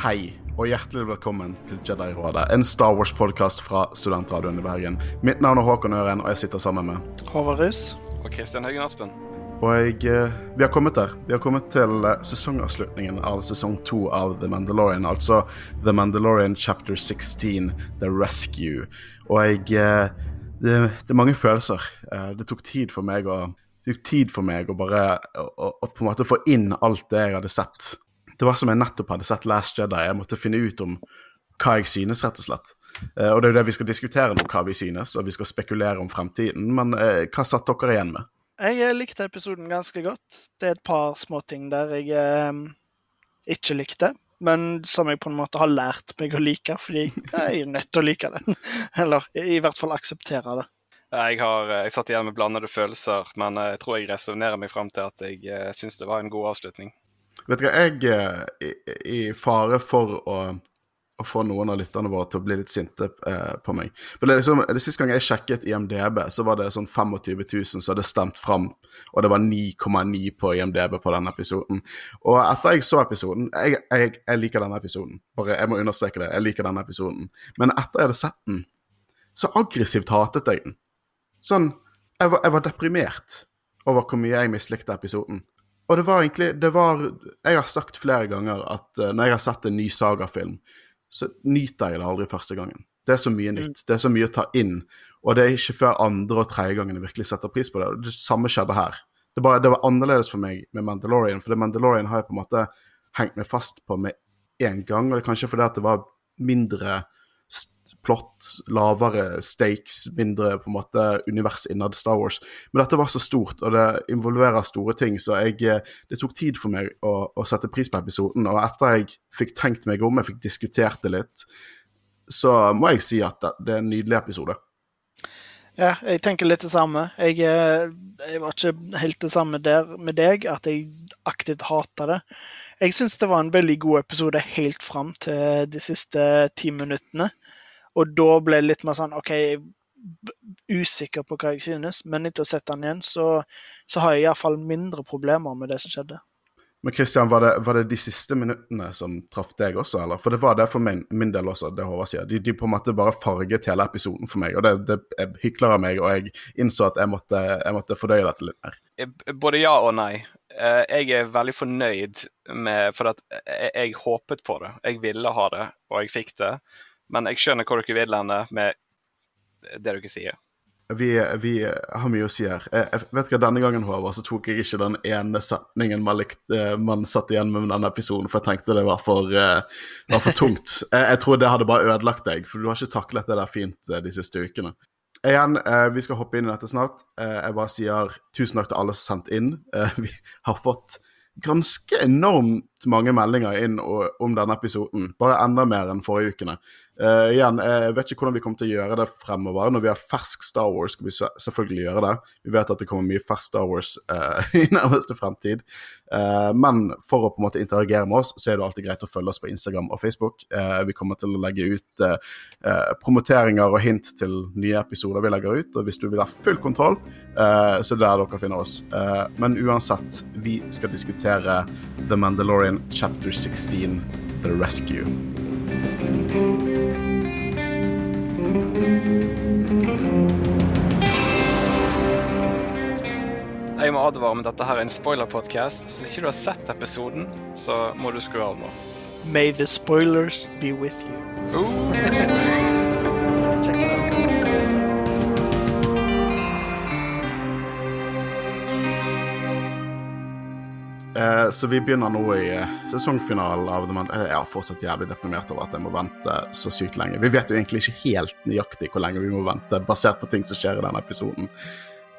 Hei, og hjertelig velkommen til Jedi-rådet, en Star Wars-podkast fra Studentradioen i Bergen. Mitt navn er Håkon Øren, og jeg sitter sammen med Håvard Rus. Og Kristian Haugen Aspen. Og jeg, eh, vi har kommet der. Vi har kommet til eh, sesongavslutningen av sesong to av The Mandalorian, altså The Mandalorian chapter 16, The Rescue. Og jeg eh, det, det er mange følelser. Det tok tid for meg å det tok tid for meg å bare å, å, å på en måte få inn alt det jeg hadde sett. Det var som jeg nettopp hadde sett Last Jedi. Jeg måtte finne ut om hva jeg synes, rett og slett. Uh, Og det er jo det vi skal diskutere nå, hva vi synes, og vi skal spekulere om fremtiden. Men uh, hva satt dere igjen med? Jeg eh, likte episoden ganske godt. Det er et par småting der jeg eh, ikke likte, men som jeg på en måte har lært meg å like, fordi jeg er nødt til å like det. Eller i hvert fall akseptere det. Jeg, har, jeg satt igjen med blandede følelser, men jeg tror jeg resonnerer meg fram til at jeg syns det var en god avslutning. Vet du hva, jeg er i, i fare for å, å få noen av lytterne våre til å bli litt sinte eh, på meg. For det, er liksom, det Siste gang jeg sjekket IMDb, så var det sånn 25 000 som hadde stemt fram, og det var 9,9 på IMDb på denne episoden. Og etter jeg så episoden Jeg, jeg, jeg liker denne episoden, bare jeg må understreke det. Jeg liker denne episoden. Men etter jeg hadde sett den, så aggressivt hatet jeg den. Sånn Jeg var, jeg var deprimert over hvor mye jeg mislikte episoden. Og det var egentlig det var, Jeg har sagt flere ganger at uh, når jeg har sett en ny sagafilm, så nyter jeg det aldri første gangen. Det er så mye nytt. Det er så mye å ta inn. Og det er ikke før andre og tredje gangen jeg virkelig setter pris på det. Det samme skjedde her. Det, bare, det var annerledes for meg med Mandalorian, for det Mandalorian har jeg på en måte hengt meg fast på med en gang. Og det er kanskje fordi at det var mindre plott, lavere stakes, mindre på en måte univers innad Star Wars. Men dette var så stort, og det involverer store ting, så jeg, eh, det tok tid for meg å, å sette pris på episoden. Og etter jeg fikk tenkt meg om, jeg fikk diskutert det litt, så må jeg si at det, det er en nydelig episode. Ja, jeg tenker litt det samme. Jeg, eh, jeg var ikke helt det samme der med deg, at jeg aktivt hata det. Jeg syns det var en veldig god episode helt fram til de siste ti minuttene. Og da ble det litt mer sånn OK, er usikker på hva jeg synes, men etter å ha sett den igjen, så, så har jeg iallfall mindre problemer med det som skjedde. Men Christian, var det, var det de siste minuttene som traff deg også, eller? For det var det for min, min del også, det Håvard sier. De, de på en måte bare farget hele episoden for meg, og det, det er hykler av meg, og jeg innså at jeg måtte, jeg måtte fordøye dette litt mer. Eh, Både ja og nei. Eh, Jeg er veldig fornøyd med For at jeg, jeg håpet på det. Jeg ville ha det, og jeg fikk det. Men jeg skjønner hvor dere vil hende med det dere sier. Vi, vi har mye å si her. Jeg, jeg vet ikke, Denne gangen Håvard, så tok jeg ikke den ene setningen man, likte, man satt igjen med denne episoden, for jeg tenkte det var for, eh, var for tungt. Jeg, jeg tror det hadde bare ødelagt deg, for du har ikke taklet det der fint eh, de siste ukene. Igjen, eh, vi skal hoppe inn i dette snart. Eh, jeg bare sier tusen takk til alle som har sendt inn. Eh, vi har fått ganske enormt mange meldinger inn om denne episoden. Bare enda mer enn forrige ukene. Uh, igjen, jeg vet ikke hvordan vi kommer til å gjøre det fremover. Når vi har fersk Star Wars, skal vi selvfølgelig gjøre det. Vi vet at det kommer mye fersk Star Wars uh, i nærmeste fremtid. Uh, men for å på en måte interagere med oss, så er det alltid greit å følge oss på Instagram og Facebook. Eh, vi kommer til å legge ut eh, eh, promoteringer og hint til nye episoder vi legger ut. Og hvis du vil ha full kontroll, eh, så er det der dere finner oss. Eh, men uansett, vi skal diskutere The Mandalorian chapter 16, The Rescue. Jeg må advare om at dette her er en spoiler-podkast, så hvis ikke du har sett episoden, så må du skru av nå. May the spoilers be with you. Eh, så vi begynner nå i eh, sesongfinalen av The Man... eh, Jeg er fortsatt jævlig deprimert over at jeg må vente så sykt lenge. Vi vet jo egentlig ikke helt nøyaktig hvor lenge vi må vente, basert på ting som skjer i denne episoden.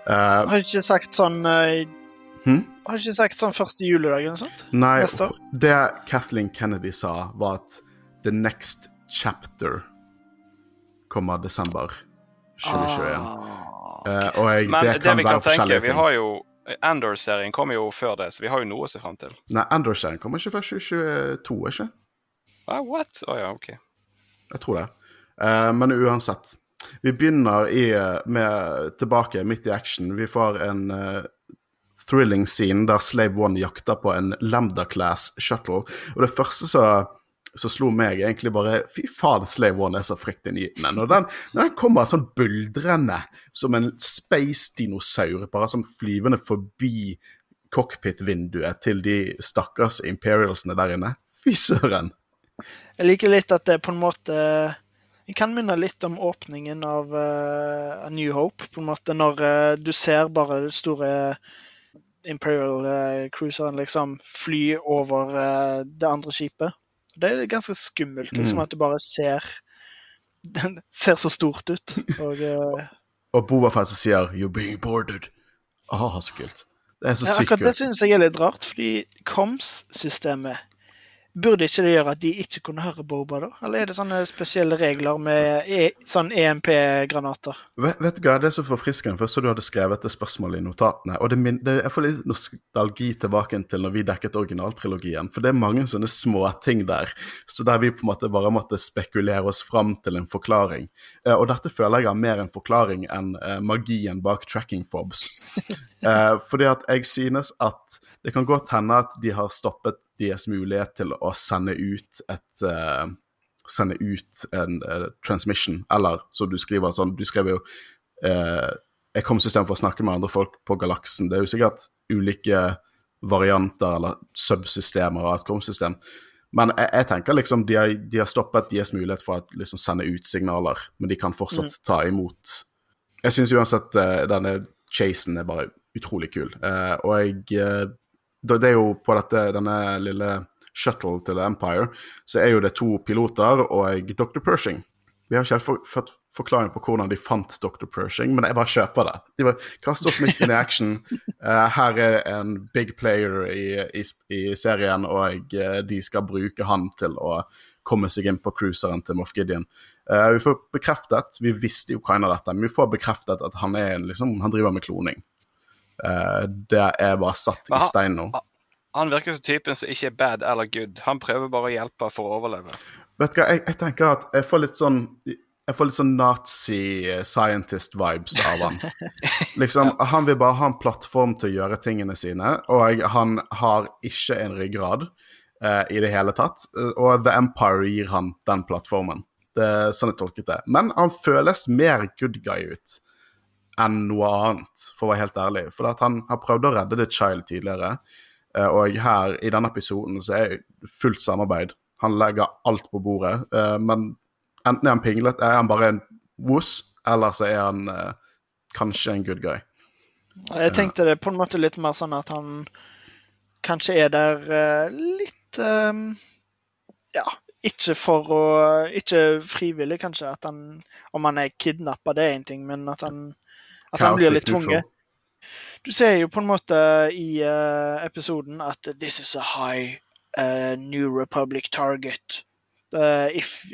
Eh, Har du ikke sagt sånn uh, Hm? Har du ikke sagt sånn første juledag eller noe sånt? nei, Neste år? det Kathleen Kennedy sa, var at the next chapter kommer desember 2021. Ah. Eh, og jeg, Men det det, kan vi være kan tenke, forskjellige vi har jo Andor-serien kommer jo før det, så vi har jo noe å se fram til. Nei, Andor-serien kommer ikke før 2022, ikke? Ah, what? Å ja, OK. Jeg tror det. Uh, men uansett. Vi begynner i, med tilbake midt i action. Vi får en uh, thrilling scene der Slave One jakter på en Lambda Class shuttle. Og det første som som slo meg egentlig bare Fy faen, Slave One er så fryktinngytende. Når den, når den kommer sånn buldrende som en space-dinosaur, bare sånn flyvende forbi cockpit-vinduet til de stakkars imperialsene der inne. Fy søren. Jeg liker litt at det på en måte Jeg kan minne litt om åpningen av uh, New Hope, på en måte, når uh, du ser bare det store Imperial uh, cruiseren liksom fly over det andre skipet. Det er ganske skummelt, liksom, mm. at du bare ser Den ser så stort ut. Og, uh... og Bobafett som sier 'You're being boarded'. Oh, så kult. Det er så ja, sykt kult. Det synes jeg er litt rart, fordi KOMS-systemet Burde ikke det gjøre at de ikke kunne høre Boba, da? Eller er det sånne spesielle regler med e sånn EMP-granater? Vet, vet, du hva, det er så forfriskende, for så du hadde skrevet det spørsmålet i notatene. Og det, det, jeg får litt nostalgi tilbake til når vi dekket originaltrilogien. For det er mange sånne småting der, så der vi på en måte bare måtte spekulere oss fram til en forklaring. Eh, og dette føler jeg har mer en forklaring enn uh, magien bak tracking fobs. uh, fordi at jeg synes at det kan godt hende at de har stoppet deres mulighet til å sende ut et uh, Sende ut en uh, transmission, eller så du skriver sånn Du skrev jo uh, et kom-system for å snakke med andre folk på galaksen. Det er jo sikkert ulike varianter eller subsystemer av et kom-system. Men jeg, jeg, tenker liksom de har, de har stoppet deres mulighet for å liksom sende ut signaler, men de kan fortsatt mm. ta imot. Jeg syns uansett uh, denne chasen er bare utrolig kul. Uh, og jeg det er jo på dette, denne lille shuttle til Empire, så er jo det to piloter og Dr. Pershing. Vi har ikke helt fått forklaring på hvordan de fant Dr. Pershing, men jeg bare kjøper det. De bare kaster oss midt inn i action. Uh, her er en big player i, i, i serien, og uh, de skal bruke han til å komme seg inn på cruiseren til Moff Gideon. Uh, vi får bekreftet, vi visste jo hva av dette, men vi får bekreftet at han, er, liksom, han driver med kloning. Uh, det er bare satt i stein nå. Han virker som typen som ikke er bad eller good. Han prøver bare å hjelpe for å overleve. Vet du hva, jeg, jeg tenker at jeg får litt sånn jeg får litt sånn nazi-scientist-vibes av han. Liksom, Han vil bare ha en plattform til å gjøre tingene sine, og han har ikke en ryggrad uh, i det hele tatt. Og The Empire gir han den plattformen. Det er sånn jeg tolket det. Men han føles mer good guy ut enn noe annet, for å være helt ærlig. For at han har prøvd å redde The Child tidligere, eh, og her i denne episoden så er det fullt samarbeid. Han legger alt på bordet, eh, men enten er han pinglet, er han bare en woos, eller så er han eh, kanskje en good guy. Jeg tenkte det på en måte litt mer sånn at han kanskje er der litt Ja, ikke for å Ikke frivillig, kanskje. At han, om han er kidnappa, det er én ting, men at han at han blir litt tvunget. Du ser jo på en måte i uh, episoden at 'this is a high uh, New Republic target'. Uh, if,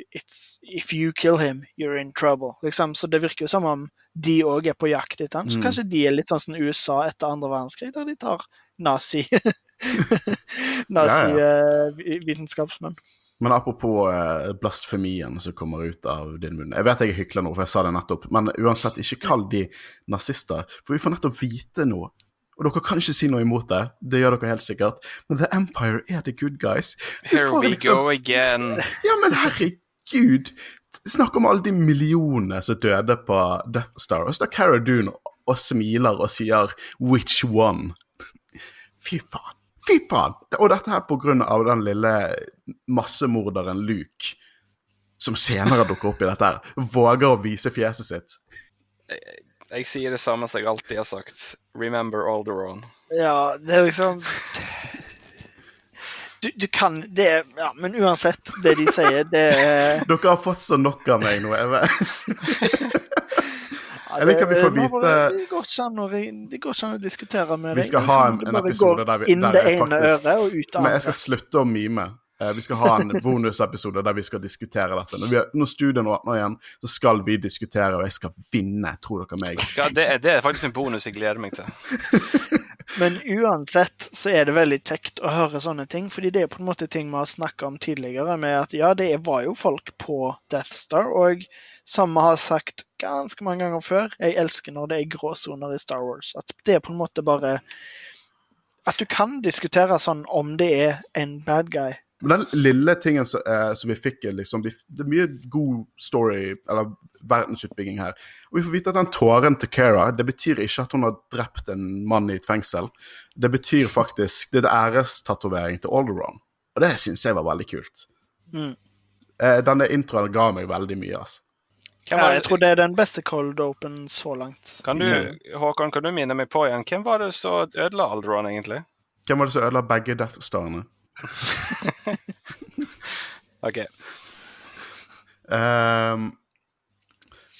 if, you kill him, you're in trouble. Liksom. Så det virker jo som om de òg er på jakt etter han. Så mm. kanskje de er litt sånn som USA etter andre verdenskrig, der de tar nazi Nazi-vitenskapsmenn. ja, ja. Men apropos eh, blasfemien som kommer ut av din munn. Jeg vet jeg hykler nå, for jeg sa det nettopp. Men uansett, ikke kall de nazister. For vi får nettopp vite noe. Og dere kan ikke si noe imot det. Det gjør dere helt sikkert. Men The Empire er the good guys. Here we liksom... go again. Ja, men herregud! Snakk om alle de millionene som døde på Death Star. Og så står Cara Dune og smiler og sier 'which one'? Fy faen. Fy faen! Og dette her på grunn av den lille massemorderen Luke, som senere dukker opp i dette her, våger å vise fjeset sitt. Jeg, jeg sier det samme som jeg alltid har sagt. Remember Alderon. Ja, det er liksom du, du, kan det Ja, men uansett, det de sier, det er Dere har fått så nok av meg nå, Eve. Jeg liker vi får vite Det går ikke an å, å diskutere med deg. Vi skal ha en, en episode der, vi, der jeg faktisk Men jeg skal slutte å mime. Eh, vi skal ha en bonusepisode der vi skal diskutere dette. Når, vi, når studien åpner igjen, så skal vi diskutere, og jeg skal vinne, tror dere meg. Ja, det, er, det er faktisk en bonus jeg gleder meg til. Men uansett så er det veldig kjekt å høre sånne ting, fordi det er på en måte ting vi har snakka om tidligere, med at ja, det var jo folk på Death Star, og som vi har sagt ganske mange ganger før, jeg elsker når det er gråsoner i Star Wars. At det er på en måte bare At du kan diskutere sånn om det er en bad guy Men den lille tingen som, eh, som vi fikk, liksom Det er mye god story, eller verdensutbygging her. Og vi får vite at den tåren til Kara, det betyr ikke at hun har drept en mann i et fengsel. Det betyr faktisk Det er ærestatovering til Alderon. Og det syns jeg var veldig kult. Mm. Eh, denne introen ga meg veldig mye, altså. Ja, jeg tror det er den beste cold open så langt. Kan du, Håkon, kan du minne meg på igjen? Hvem var det som ødela Alderon, egentlig? Hvem var det som ødela begge Death Starene? OK. Um,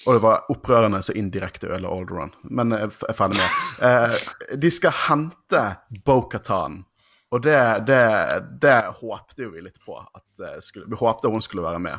og det var opprørende så indirekte ødela Alderon. Men jeg er ferdig med det. Eh, de skal hente Bo-Katan. Og det, det, det håpte jo vi litt på. At skulle, vi håpte hun skulle være med.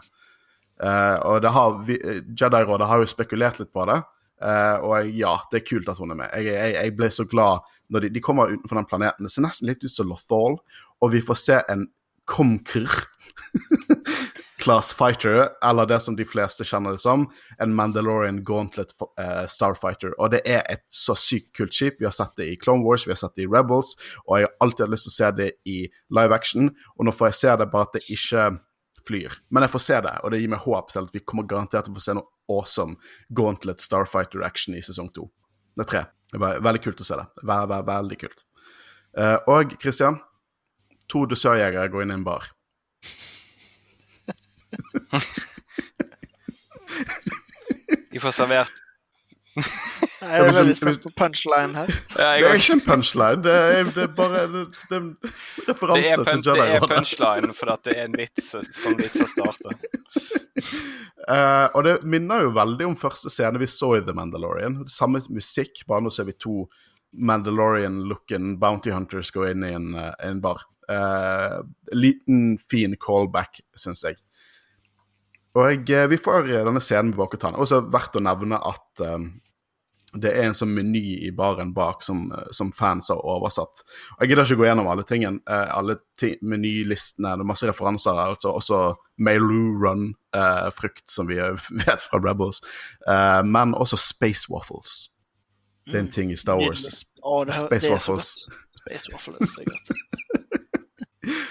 Eh, og det har, Jedi-rådet har jo spekulert litt på det. Uh, og ja, det er kult at hun er med. Jeg, jeg, jeg ble så glad når de, de kommer utenfor den planeten. Det ser nesten litt ut som Lothal, og vi får se en Komkr. Class Fighter, eller det som de fleste kjenner det som, en Mandalorian Gauntlet uh, Starfighter. Og det er et så sykt kult skip. Vi har sett det i Clone Wars, vi har sett det i Rebels, og jeg har alltid hatt lyst til å se det i live action. Og nå får jeg se det, bare at det ikke flyr. Men jeg får se det, og det gir meg håp til at vi kommer garantert til å få se noe awesome Gauntlet Starfighter-action i sesong to. Det er tre. Det er veldig kult å se det. Vær, vær, veldig kult. Uh, og Christian, to dusørjegere går inn i en bar. De får servert Jeg er men veldig spent på punchline her. ja, Det er ikke en punchline, det er, det er bare det, det er en det, referanse er til det er punchline for at det er en vits som vitser starter. Uh, og det minner jo veldig om første scene vi så i The Mandalorian. Samme musikk, bare nå ser vi to Mandalorian-looking bounty hunters gå inn i en, eh, en bar. Uh, liten, fin callback, syns jeg. Og eh, vi får denne scenen med Bakutana. Også verdt å nevne at eh, det er en sånn meny i baren bak som, eh, som fans har oversatt. Jeg gidder ikke gå gjennom alle tingene, eh, alle ting, menylistene, det er masse referanser. altså Også Meilu Run-frukt, som vi vet fra Rebels. Eh, men også Space Waffles. Det er en ting i Star Wars. Nydelig. Å, det, Space det Waffles. Space Waffles er godt.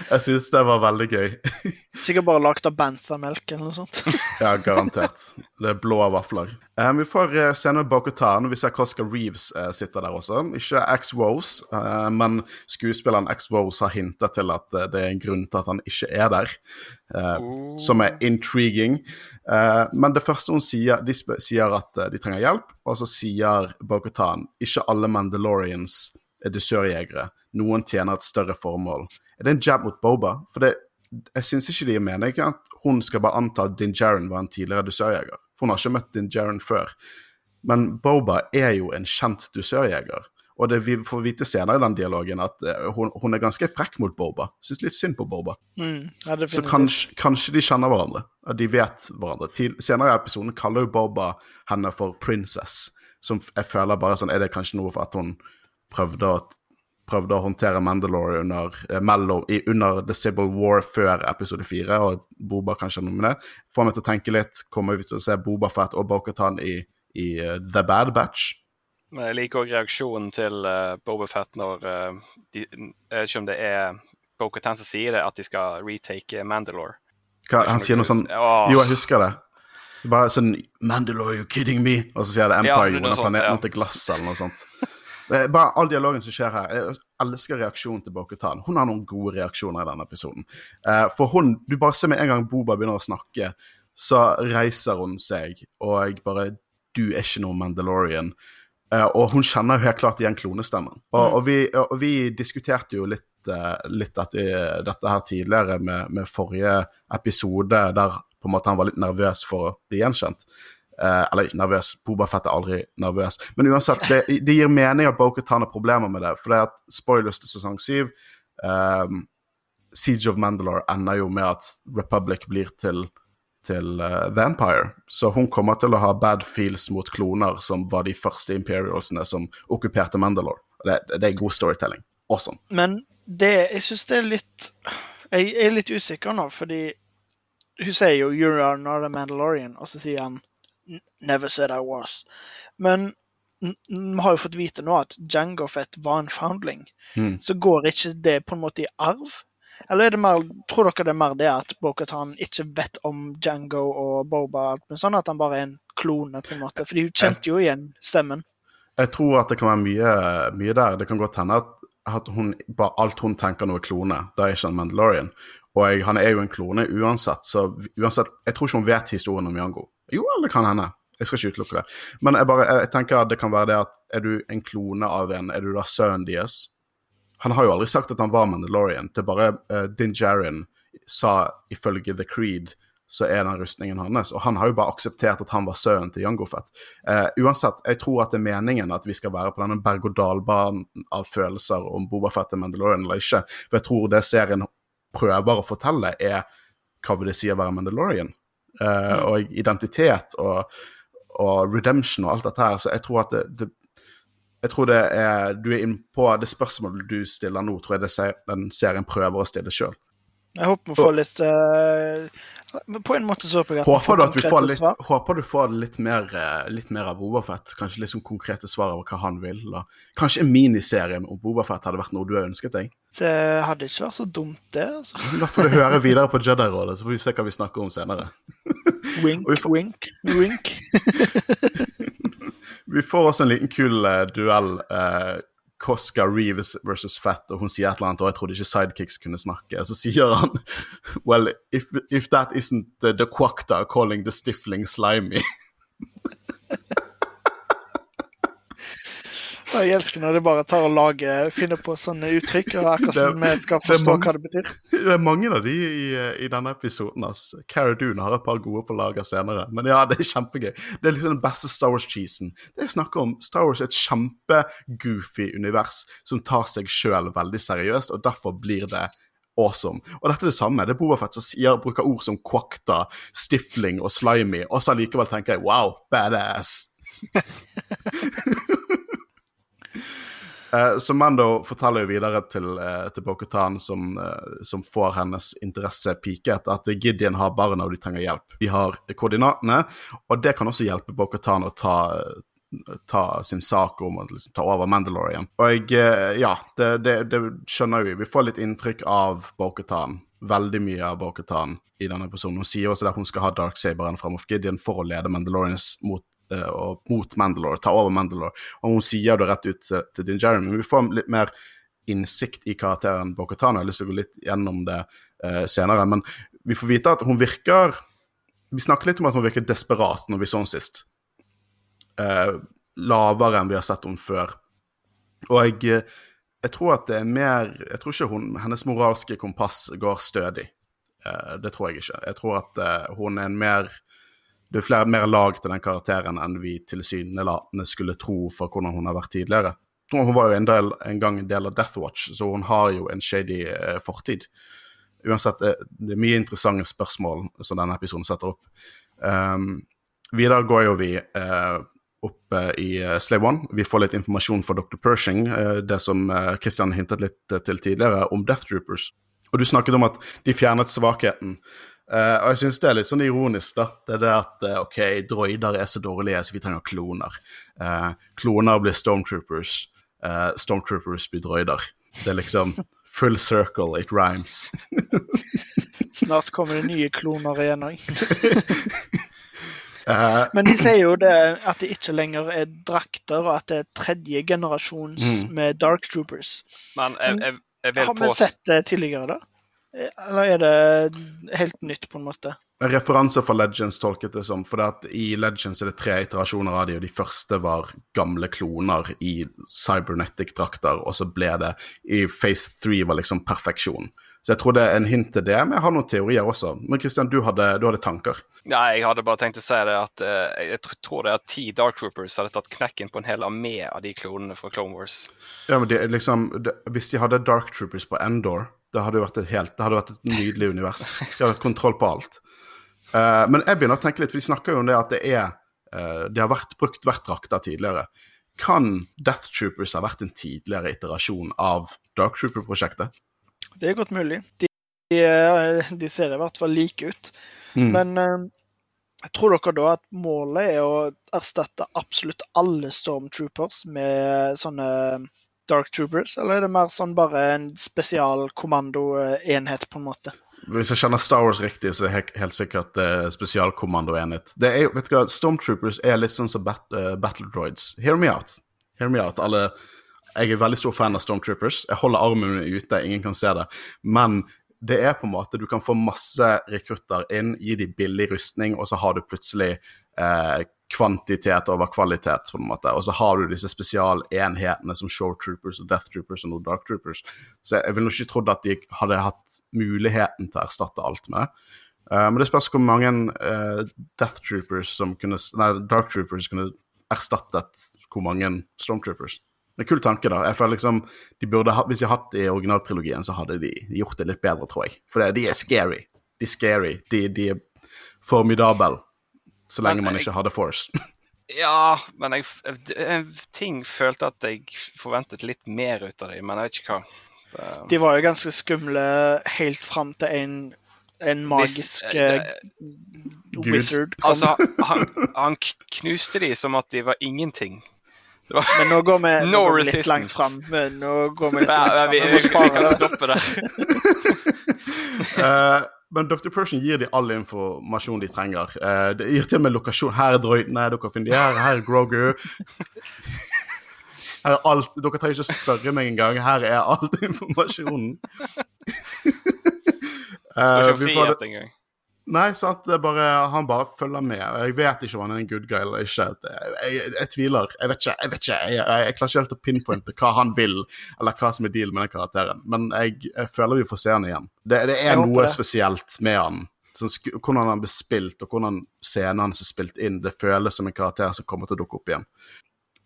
Jeg syns det var veldig gøy. Sikkert bare lagd av banthamelk eller noe sånt. Ja, garantert. Det er blå vafler. Um, vi får uh, scenen med Bokutan. Vi ser Cosca Reeves uh, sitter der også. Ikke X-Wows, uh, men skuespilleren X-Wows har hintet til at eh, det er en grunn til at han ikke er der. oh. Som er intriguing. Eh, men det første hun sier, de sier at eh, de trenger hjelp, og så sier Bokutan ikke alle Mandalorians er dusørjegere. Noen tjener et større formål. Er det en jab mot Boba? For det, jeg syns ikke de mener ikke at hun skal bare anta at Din Jaren var en tidligere dusørjeger. For hun har ikke møtt Din Jaren før. Men Boba er jo en kjent dusørjeger. Og det vi får vite senere i den dialogen at eh, hun, hun er ganske frekk mot Boba. Syns litt synd på Boba. Mm, ja, Så kanskje, kanskje de kjenner hverandre. At de vet hverandre. Til, senere i episoden kaller jo Boba henne for princess. Som jeg føler bare sånn Er det kanskje noe for at hun prøvde å prøvde å håndtere Mandalore under, eh, mellom, i, under The Civil War før episode fire, og Boba kanskje noe med det. Får meg til å tenke litt. Kommer vi til å se Boba Fett og Bo-Katan i, i uh, The Bad Batch? Men jeg liker òg reaksjonen til uh, Boba Fett når uh, de, Jeg vet ikke om det er Bo-Katan som sier det, at de skal retake Mandalore. Hva, han sier noe sånn Åh. Jo, jeg husker det. Bare sånn Mandalore, you kidding me? Og så sier det Ja, Empire, er under planeten ja. til glass, eller noe sånt. Er Bare all dialogen som skjer her. Jeg elsker reaksjonen til Bo-Katan. Hun har noen gode reaksjoner i denne episoden. Eh, for hun Du bare ser med en gang Boba begynner å snakke, så reiser hun seg, og bare Du er ikke noen Mandalorian. Eh, og hun kjenner jo helt klart igjen klonestemmen. Og, og, vi, og vi diskuterte jo litt, eh, litt dette, dette her tidligere med, med forrige episode, der på en måte han var litt nervøs for å bli gjenkjent. Eh, eller nervøs, Boba Fett er aldri nervøs. Men uansett, det, det gir mening at Boketan har problemer med det. For det er at spoilers til sesong syv ehm, Siege of Mandalore ender jo med at Republic blir til, til uh, The Empire. Så hun kommer til å ha bad feels mot kloner som var de første Imperialsene som okkuperte Mandalore. Det, det er god storytelling. Awesome. Men det, jeg syns det er litt Jeg er litt usikker nå, fordi hun sier jo 'You are not a Mandalorian', og så sier han 'Never said I was'. Men vi har jo fått vite nå at Jango Fett var en foundling. Mm. Så går ikke det på en måte i arv? Eller er det mer, tror dere det er mer det at Bokhatan ikke vet om Django og Boba, men sånn at han bare er en klone, på en måte? Fordi hun kjente jo igjen stemmen. Jeg tror at det kan være mye, mye der. Det kan godt hende at, at hun, bare alt hun tenker nå er klone. Da er ikke han Mandalorian. Og jeg, han er jo en klone uansett, så uansett Jeg tror ikke hun vet historien om Jango. Jo, det kan hende. Jeg skal ikke utelukke det. Men jeg, bare, jeg tenker at det kan være det at er du en klone av en, er du da sønnen deres? Han har jo aldri sagt at han var Mandalorian. Det er bare uh, Din Djarin sa ifølge The Creed så er den rustningen hans. Og han har jo bare akseptert at han var sønnen til Jango Fett. Uh, uansett, jeg tror at det er meningen at vi skal være på denne berg-og-dal-banen av følelser om Boba Fett er Mandalorian eller ikke. For jeg tror det serien prøver å fortelle, er hva vil det si å være Mandalorian? Uh, og identitet og, og, redemption og alt dette her. Så jeg tror at det, det jeg tror det er Du er inne på det spørsmålet du stiller nå, tror jeg det den serien prøver å stille sjøl. Jeg håper vi får litt uh, På en måte så håper jeg at håper du, at vi får litt, svar. håper du får litt mer, uh, litt mer av Bobafett. Kanskje litt sånn konkrete svar over hva han vil. Da. Kanskje en miniserie om Bobafett hadde vært noe du har ønsket deg? Det hadde ikke vært så dumt, det. altså. Da får du høre videre på Jedi-rådet, så får vi se hva vi snakker om senere. wink, får... wink, wink. vi får også en liten kul uh, duell. Uh, Cosca Reeves versus Fett, og hun sier et eller annet, og jeg trodde ikke sidekicks kunne snakke. Så sier han Well, if, if that isn't the, the quacta calling the stifling slimy Jeg elsker når de bare tar og lager, finner på sånne uttrykk. og akkurat sånn vi skal forstå hva det betyr. Det er mange av de i, i denne episoden. Altså. Cara Dune har et par gode på lager senere. Men ja, det er kjempegøy. Det er liksom den beste Star Wars-cheesen. Det jeg snakker om, Star Wars er et kjempegoofy univers som tar seg sjøl veldig seriøst, og derfor blir det awesome. Og dette er det samme. Det er Bobafett som sier, bruker ord som quakta, stifling og slimy, og så allikevel tenker jeg wow, badass. Eh, så Mando forteller jo videre til, eh, til Bokutan, som, eh, som, får hennes interesse piket, at Gideon har barna og de trenger hjelp. De har koordinatene, og det kan også hjelpe Bokutan å ta, ta sin sak om å liksom, ta over Mandalorian. Og ja, det, det, det, skjønner vi. Vi får litt inntrykk av Bokutan. Veldig mye av Bokutan i denne episoden. Hun sier også at hun skal ha Darksaberen fram of Gideon for å lede Mandalorians mot uh, og mot Mandalore, ta over Mandalore. Og hun sier det rett ut til, til Din Jeremy. Men vi får litt mer innsikt i karakteren Bokhatan. Jeg har lyst til å gå litt gjennom det uh, senere. Men vi får vite at hun virker Vi snakker litt om at hun virker desperat når vi så henne sist. Uh, lavere enn vi har sett henne før. Og jeg, jeg, tror at det er mer Jeg tror ikke hun, hennes moralske kompass går stødig. det tror jeg ikke. Jeg tror at hun er en mer det er flere mer lag til den karakteren enn vi tilsynelatende skulle tro for hvordan hun har vært tidligere. Hun var jo en, del, en gang en del av Death Watch, så hun har jo en shady eh, fortid. Uansett, det, det, er mye interessante spørsmål som denne episoden setter opp. Um, videre går jo vi uh, opp uh, i uh, Slave One. Vi får litt informasjon fra Dr. Pershing, det som Christian hintet litt til tidligere, om Death Troopers. Og du snakket om at de fjernet svakheten Uh, og jeg syns det er litt sånn ironisk, da. Det er det at uh, OK, droider er så dårlige, så vi trenger kloner. Uh, kloner blir stormtroopers. stormtroopers blir droider. Det er liksom full circle, it rhymes. Snart kommer det nye kloner igjen òg. Men de sier jo det at det ikke lenger er drakter, og at det er tredje generasjons mm. med dark troopers. Men jeg, jeg, jeg vil Har vi sett det tidligere, da? Eller er det helt nytt, på en måte? Referanser fra Legends tolket det som. For i Legends er det tre iterasjoner av de, og de første var gamle kloner i cybernetic-drakter, og så ble det I Phase 3 var liksom perfeksjon. Så jeg tror det er en hint til det, men jeg har noen teorier også. Men Christian, du hadde, du hadde tanker? Nei, jeg hadde bare tenkt å si det at uh, jeg tror det er ti Dark Troopers hadde tatt knekken på en hel armé av de klonene fra Clone Wars. Ja, men det, liksom, det, Hvis de hadde Dark Troopers på Endor det hadde jo vært et, helt, det hadde vært et nydelig univers. De hadde hatt kontroll på alt. Uh, men jeg begynner å tenke litt, for de snakker jo om det at det er uh, Det har vært brukt hvert drakter tidligere. Kan Death Troopers ha vært en tidligere iterasjon av Dark Trooper-prosjektet? Det er godt mulig. De, de, eh, ser i hvert fall like ut. Mm. Men uh, jeg tror dere da at målet er å erstatte absolutt alle Stormtroopers med sånne Dark Troopers, eller er det mer sånn bare en spesialkommandoenhet, på en måte? Hvis jeg kjenner Star Wars riktig, så er det helt, sikkert uh, spesialkommandoenhet. Det er jo, vet du hva, Stormtroopers er litt sånn som bat, uh, battle droids. Hear me out. Hear me out. Alle, jeg er veldig stor fan av Stormtroopers. Jeg holder armen min ute, ingen kan se det. Men det er på en måte Du kan få masse rekrutter inn, gi dem billig rustning, og så har du plutselig eh, kvantitet over kvalitet, på en måte. Og så har du disse spesialenhetene som Shore Troopers og Death Troopers og Dark Troopers. Så jeg ville ikke trodd at de hadde hatt muligheten til å erstatte alt med. Uh, men det spørs hvor mange uh, Death Troopers som kunne Nei, Dark Troopers kunne erstattet hvor mange Stormtroopers. Det er en kul tanke, da. Jeg føler liksom, de burde ha, Hvis de hadde hatt det i originaltrilogien, så hadde de gjort det litt bedre, tror jeg. For det, de er scary. De er scary. De, de er formidable så lenge man ikke hadde Force. ja, men jeg, jeg, ting følte at jeg forventet litt mer ut av dem, men jeg vet ikke hva. Så. De var jo ganske skumle helt fram til en, en magisk Hvis, uh, wizard kom. Altså, han, han, knuste de som at de var ingenting. Var... Men nå går vi, no går vi litt langt fram. Nå går vi litt langt fram. Vi, vi, vi, kan stoppe der. uh, Men Dr. Persian gir dem all informasjon de trenger. Uh, det gir til og med lokasjon. Her er droidene, dere finner de her. Her er Grogu. Her er alt. Dere trenger ikke spørre meg engang. Her er alt informasjonen. uh, vi får det. Nei, sant. Det er bare, han bare følger med. Jeg vet ikke om han er en good guy eller ikke. Jeg, jeg, jeg tviler. Jeg vet ikke. Jeg vet ikke, jeg, jeg, klarer ikke helt å pinpointe hva han vil, eller hva som er dealen med den karakteren. Men jeg, føler vi får se han igjen. Det, det er noe det. spesielt med han. Sånn, hvordan han blir spilt, og hvordan scenene hans er spilt inn. Det føles som en karakter som kommer til å dukke opp igjen.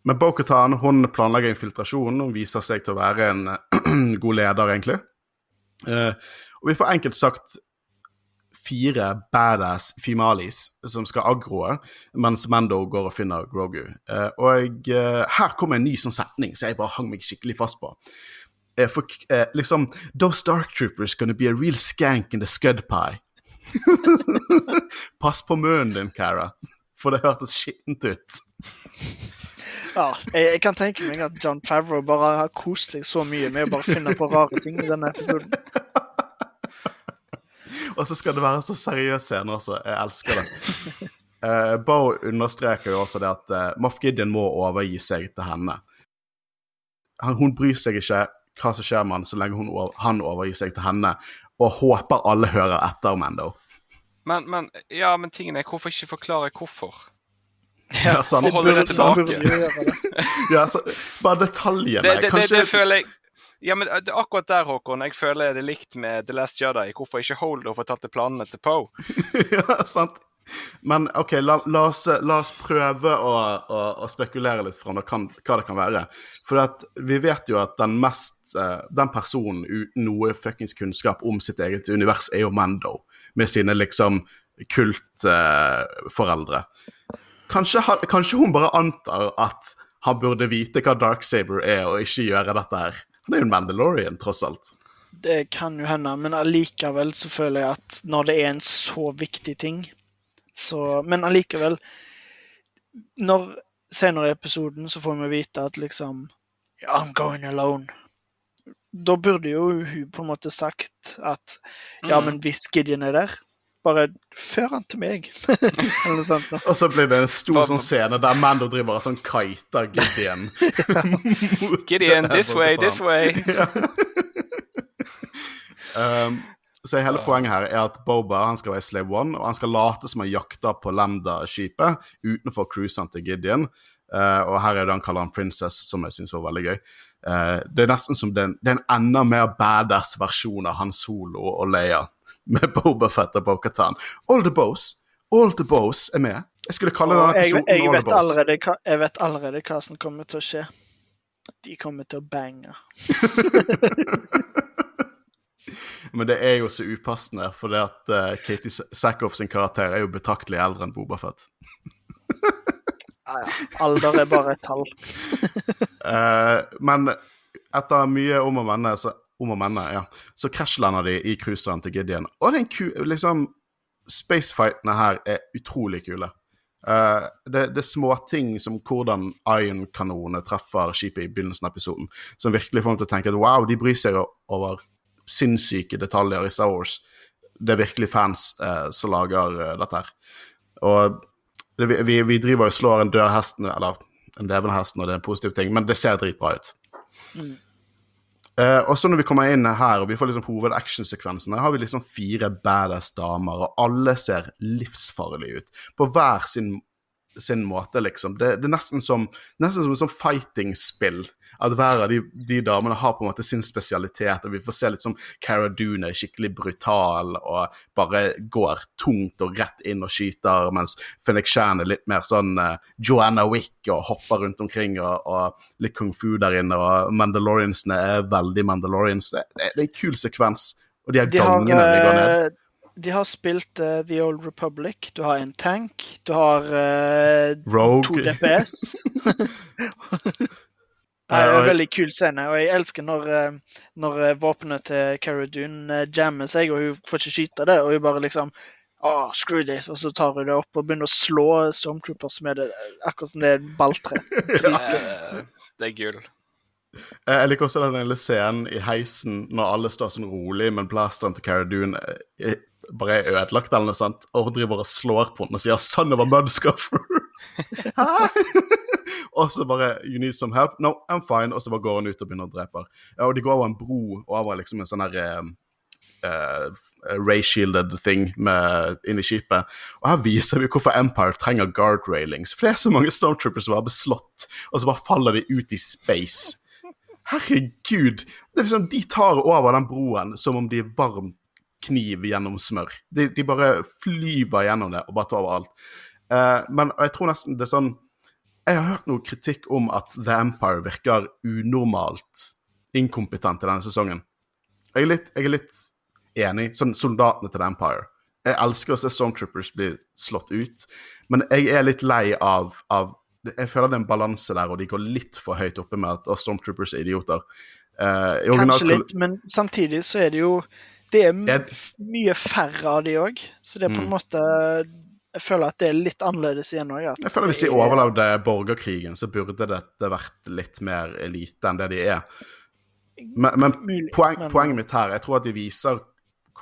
Men Bokhatan planlegger infiltrasjonen og viser seg til å være en god leder, egentlig. Uh, og vi får enkelt sagt fire badass fimalis som skal aggroe, mens Mando går og finner Grogu. Uh, og uh, her kommer en ny sånn setning som jeg bare hang meg skikkelig fast på. Uh, for liksom Those Dark Troopers gonna be a real skank in the scud pie. Pass på munnen din, Cara, for det hørtes skittent ut. Ja, jeg, jeg, kan tenke meg at John Pavro bare har kost seg så mye med å bare finne på rare ting i denne episoden. Og så skal det være så seriøs scene også. Jeg elsker det. Uh, Bo understreker jo også det at uh, Moff Gideon må overgi seg til henne. Han, hun bryr seg ikke hva som skjer med han så lenge hun, han overgir seg til henne, og håper alle hører etter Mando. Men, men, ja, men tingen er, hvorfor ikke forklare hvorfor? Ja, sant. Holde det tilbake. ja, så, bare detaljene. Det, det, det, det føler jeg ja, men eh, akkurat der, Håkon, jeg føler det er likt med The Last Jedi. Hvorfor ikke Holder fortalte planene til Poe? ja, sant. Men OK, la, la, oss, la oss, prøve å, å, å spekulere litt fra hva, det kan være. For vi vet jo at den mest uh, Den personen uten noe fuckings kunnskap om sitt eget univers, er jo Mando. Med sine liksom kultforeldre. Uh, kanskje, kanskje hun bare antar at han burde vite hva Darksaber er, og ikke gjøre dette her. Han er jo en Mandalorian, tross alt. Det kan jo hende, men allikevel så føler jeg at når det er en så viktig ting, så Men allikevel Når Senere i episoden så får vi vite at liksom I'm going alone. Da burde jo hun på en måte sagt at ja, mm. men hvis Gideon er der, bare før han til meg. og så blir det en stor sånn scene der Mando driver og sånn kiter Gideon. Gideon, this way, this way. um, så hele poenget her er at Boba han skal være Slave One, og han skal late som han jakter på Lambda-skipet utenfor cruiseren til Gideon. Uh, og her er det han kaller han Princess, som jeg syns var veldig gøy. Uh, det er nesten som den, er, en, det er en enda mer badass versjonen av Han Solo og Leia med Boba Fett og Bo-Katan. All the Bows. All the Bows er med. Jeg skulle kalle denne episoden jeg, jeg, vet allerede, jeg vet allerede hva som kommer til å skje. De kommer til å bange. Men det er jo så upassende, for det at uh, Katie Sackhoff sin karakter er jo betraktelig eldre enn Boba Fett. ja, ja. Alder er bare et tall. uh, men etter mye om og menne, så om å menne, ja. Så krasjlander de i cruiseren til Gideon. Og det er en ku... Liksom Spacefightene her er utrolig kule. Uh, det, det er småting som hvordan Iron-kanonene treffer skipet i begynnelsen av episoden, som virkelig får meg til å tenke at wow, de bryr seg over sinnssyke detaljer i Star Wars. Det er virkelig fans uh, som lager uh, dette her. Og det, vi, vi driver og slår en død hest, eller en levende hest, når det er en positiv ting, men det ser dritbra ut. Mm. Uh, og så når vi kommer inn her og vi får liksom her har vi liksom fire badass damer, og alle ser livsfarlige ut. På hver sin sin måte, liksom. Det, det er nesten som, nesten som et sånn fighting-spill. At hver av de, de, damene har på en måte sin spesialitet, og vi får se litt som Cara Dune er skikkelig brutal og bare går tungt og rett inn og skyter, mens Phoenix Shan er litt mer sånn uh, Joanna Wick og hopper rundt omkring og, og, litt kung fu der inne, og Mandaloriansene er veldig Mandalorians. Det, det, det er en kul sekvens. Og de her gangene de går ned. Eh, de har spilt uh, The Old Republic. Du har en tank. Du har uh, Rogue. to DPS. det er en veldig kul scene, og jeg elsker når, uh, når våpenet til Cara Dune jammer seg, og hun får ikke skyte det, og hun bare liksom Oh, screw this, og så tar hun det opp og begynner å slå Stormtroopers med det, akkurat som det er balltre. det er gull. Jeg liker også den lille scenen i heisen når alle står sånn rolig, men blasteren til Cara Dune bare er ødelagt eller noe sånt, og driver og slår på den og sier 'son of a mudscuffer'. og så bare 'You need some help?' 'No, I'm fine.' Og så bare går han ut og begynner å drepe. Ja, og de går over en bro og over liksom en sånn her Uh, ray-shielded thing med, i skipet. Og her viser vi hvorfor Empire trenger guard railings. For det er så mange Stormtroopers som har beslått, og så bare faller de ut i space. Herregud! Det er liksom, De tar over den broen som om de er varmt kniv gjennom smør. De, de bare flyver gjennom det og bare tar over alt. Uh, men jeg tror nesten det er sånn Jeg har hørt noe kritikk om at The Empire virker unormalt inkompetent i denne sesongen. Jeg er litt, jeg er litt enig. Sånn soldatene til The Empire. Jeg elsker å se Stormtroopers bli slått ut, men jeg er litt lei av, av Jeg føler det er en balanse der, og de går litt for høyt oppe med at Stormtroopers er idioter. Uh, Kanskje litt, men samtidig så er det jo det er mye færre av de òg, så det er på en mm. måte Jeg føler at det er litt annerledes igjen òg. Jeg føler at Hvis de overlevde borgerkrigen, så burde dette vært litt mer elite enn det de er. Men, men poeng, poenget mitt her, jeg tror at de viser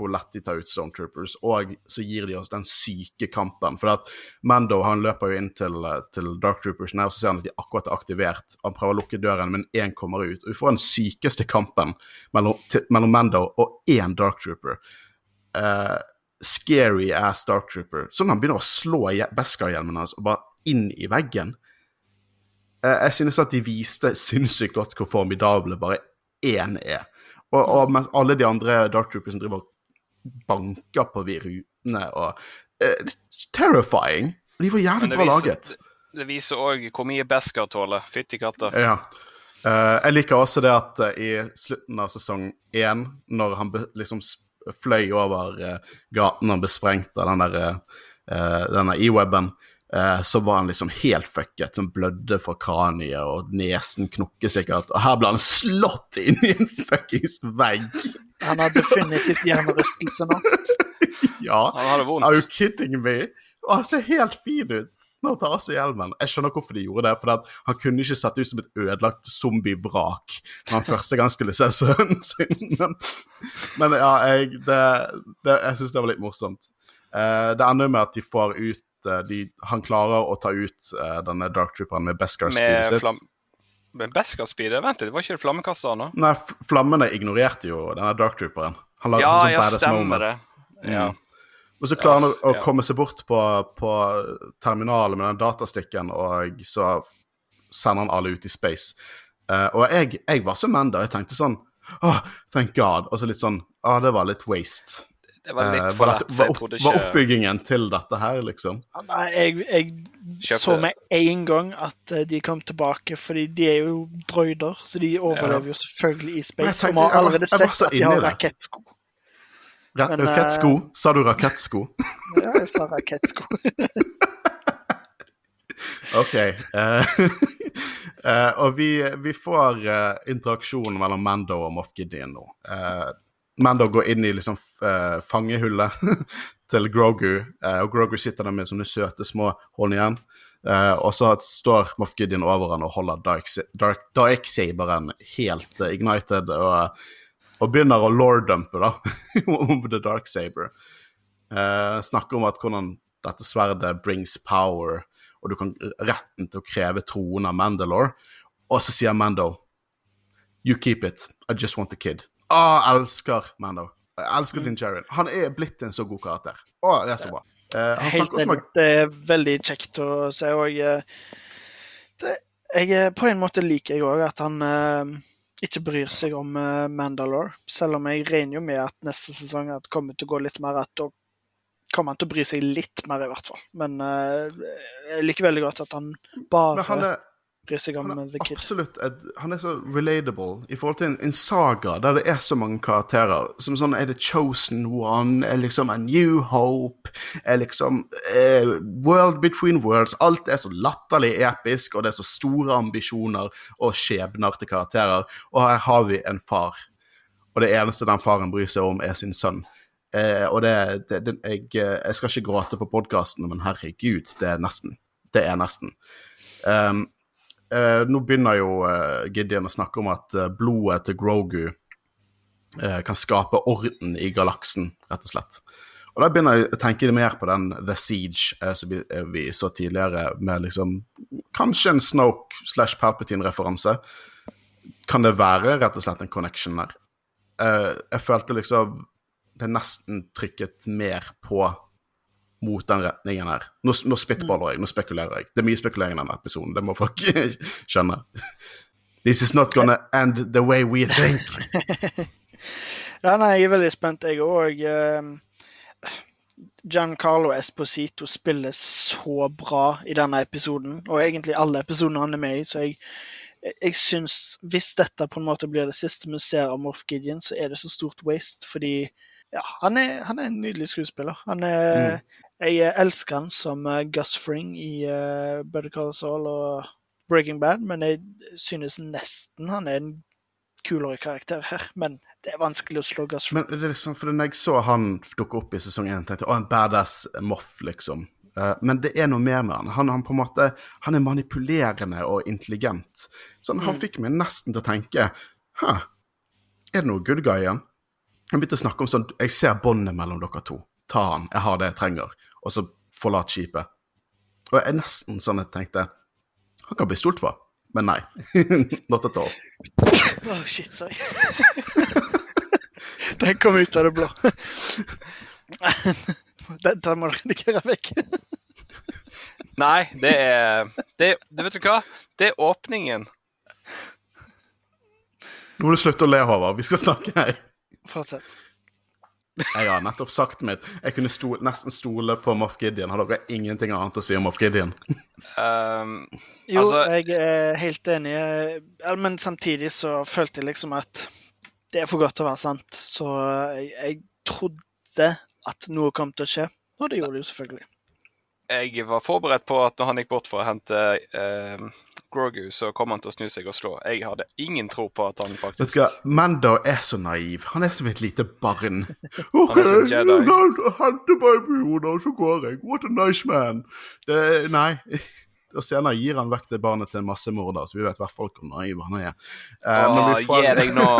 hvor lett de tar ut Stormtroopers, og så gir de oss den syke kampen. For at Mando han løper jo inn til, til Dark Troopers, og så ser han at de akkurat er aktivert. Han prøver å lukke døren, men én kommer ut. Og vi får den sykeste kampen mellom, til, mellom Mando og én Dark Trooper. Uh, scary ass Dark Trooper. Som han begynner å slå Beskar-hjelmen hans og bare inn i veggen. Uh, jeg synes at de viste sinnssykt godt hvor formidable bare én er. Og, og mens alle de andre Dark Troopers driver banker på de rutene og uh, Terrifying. De var jævlig bra laget. Det viser òg hvor mye Besker tåler. Fytti katta. Ja. Uh, jeg liker også det at uh, i slutten av sesong én, når han liksom fløy over uh, gaten og ble sprengt av den der, denne e-weben, så var han liksom helt fucket, som blødde fra kraniet, og nesen knokket sikkert. Og her ble han slått inn i en fuckings vegg. Han har definitivt hjernerystelse nå. ja. Han har det vondt. Are you kidding me? Og han ser helt fin ut når han tar av seg hjelmen. Jeg skjønner hvorfor de gjorde det, for han kunne ikke sett ut som et ødelagt zombievrak når han første gang skulle se sønnen sin. Men, men ja, jeg, det, det, jeg syns det var litt morsomt. Uh, det ender med at de får ut uh, de, Han klarer å ta ut uh, denne Dark Trooperen med Beskar-spillet sitt. Men Beskar-speed, vent litt, var ikke det flammekaster nå? Nei, flammene ignorerte jo denne Dark Trooperen. Han ja, sånn ja, stemmer det. Ja. Mm. Og så klarer han ja, å, å komme seg bort på, på terminalen med den datastikken, og så sender han alle ut i space. Uh, og jeg, jeg, var så menn da. Jeg tenkte sånn Åh, oh, thank God. Og så litt sånn Å, det var litt waste. Det var litt eh, for lett. trodde ikke... var, oppbyggingen til dette her, liksom? Nei, jeg, jeg så med en gang at eh, de kom tilbake, fordi de er jo droider, så de overlever jo selvfølgelig i space. Vi har allerede sett at de har rakettsko. Men, rakettsko? Uh, sa du rakettsko? ja, jeg sa rakettsko. OK. Uh, uh, og vi, vi får interaksjon mellom Mando og Moff Gideon nå. Mando går inn i liksom uh, fangehullet til Grogu, uh, og Grogu sitter der med sånne søte små hånd igjen. Uh, og så står Moff Gideon over han og holder Dark- Dark- Darksaberen helt eh, ignited, og, og begynner å lore-dumpe da, om The Darksaber. Uh, snakker om at hvordan dette sverdet brings power, og du kan retten til å kreve troen av Mandalore. Og så sier Mando You keep it. I just want the kid. Jeg elsker Mando. Jeg elsker Din Djarin. Han er blitt en så god karakter. Å, det er så bra. Eh, han Helt enig. Det er veldig kjekt å se. Og jeg, jeg er- På en måte liker jeg òg at han eh, ikke bryr seg om eh, Mandalore. Selv om jeg regner jo med at neste sesong at kommer til å gå litt mer at da kommer han til å bry seg litt mer, i hvert fall. Men eh, jeg liker veldig godt at han bare han er, bryr seg om han The Kid. absolutt Han er så relatable i forhold til en, en saga der det er så mange karakterer. Som sånn Er det Chosen One? Er liksom A New Hope? Er liksom eh, World Between Worlds? Alt er så latterlig episk, og det er så store ambisjoner og skjebner til karakterer. Og her har vi en far, og det eneste den faren bryr seg om, er sin sønn. Eh, og det, det, det jeg, eh, jeg skal ikke gråte på podkasten, men herregud, det er nesten. Det er nesten. Um, eh, nå begynner jo eh, Gideon å snakke om at eh, blodet til Grogu eh, kan skape orden i galaksen, rett og slett. Og da begynner jeg å tenke mer på den The Siege eh, som vi, eh, vi så tidligere, med liksom kanskje en Snoke slash Palpatine-referanse. Kan det være rett og slett en connection der? Jeg følte liksom det nesten trykket mer på mot den retningen her. Nå, nå spitballer jeg, nå spekulerer jeg. Det er mye spekulering i denne episoden, det må folk skjønne. This is not gonna end the way we think. Ja, nei, jeg er veldig spent, jeg òg. Giancarlo Esposito spiller så bra i denne episoden, og egentlig alle episodene han er med i, så jeg, jeg, syns Hvis dette på en måte blir det siste vi ser av Morph Gideon, så er det så stort waste, fordi ja, han er, han er en nydelig skuespiller. Han er, Jeg elsker han som eh, Gus Fring i uh, Better Call Saul og Breaking Bad, men jeg synes nesten han er en kulere karakter her. Men det er vanskelig å slå Gus Fring. Men det er liksom, for når jeg så han dukke opp i sesong 1, tenkte jeg å, en badass moff, liksom. Eh, men det er noe mer med han. Han, han på en måte, han er manipulerende og intelligent. Sånn, Han fikk meg nesten til å tenke Hæ, er det noe good guy igjen? Han begynte å snakke om sånn Jeg ser båndet mellom dere to. Ta han. Jeg har det jeg trenger. Og så forlate skipet. Og jeg er nesten sånn jeg tenkte Han kan bli stolt på. Men nei. Not at all. Åh, shit, sorry. Den kom ut av det blå. Den må du redigere vekk. Nei, det er det, det Vet du hva? Det er åpningen. Nå må du slutte å le, Håvard. Vi skal snakke her. Fortsett. Jeg har nettopp sagt mitt. Jeg kunne sto, nesten stole på Moff Gideon. Har dere ingenting annet å si om Moff Gideon? Um, Jo, Altså- jeg er helt enig, men samtidig så følte jeg liksom at det er for godt til å være sant. Så jeg, jeg trodde at noe kom til å skje, og det gjorde det jo selvfølgelig. jeg var forberedt på at når han gikk bort for å hente eh, Grogu, så kommer han til å snu seg og slå. Jeg hadde ingen tro på at han Vet faktisk du hva, Mando er så naiv. Han er som et lite barn. OK, henter babyhodet, og så går jeg. What a nice man. Det, nei. Og senere gir han vekk det barnet til en massemorder, så vi vet i hvert fall hvor naiv han er. Uh, Åh, får- gi deg nå.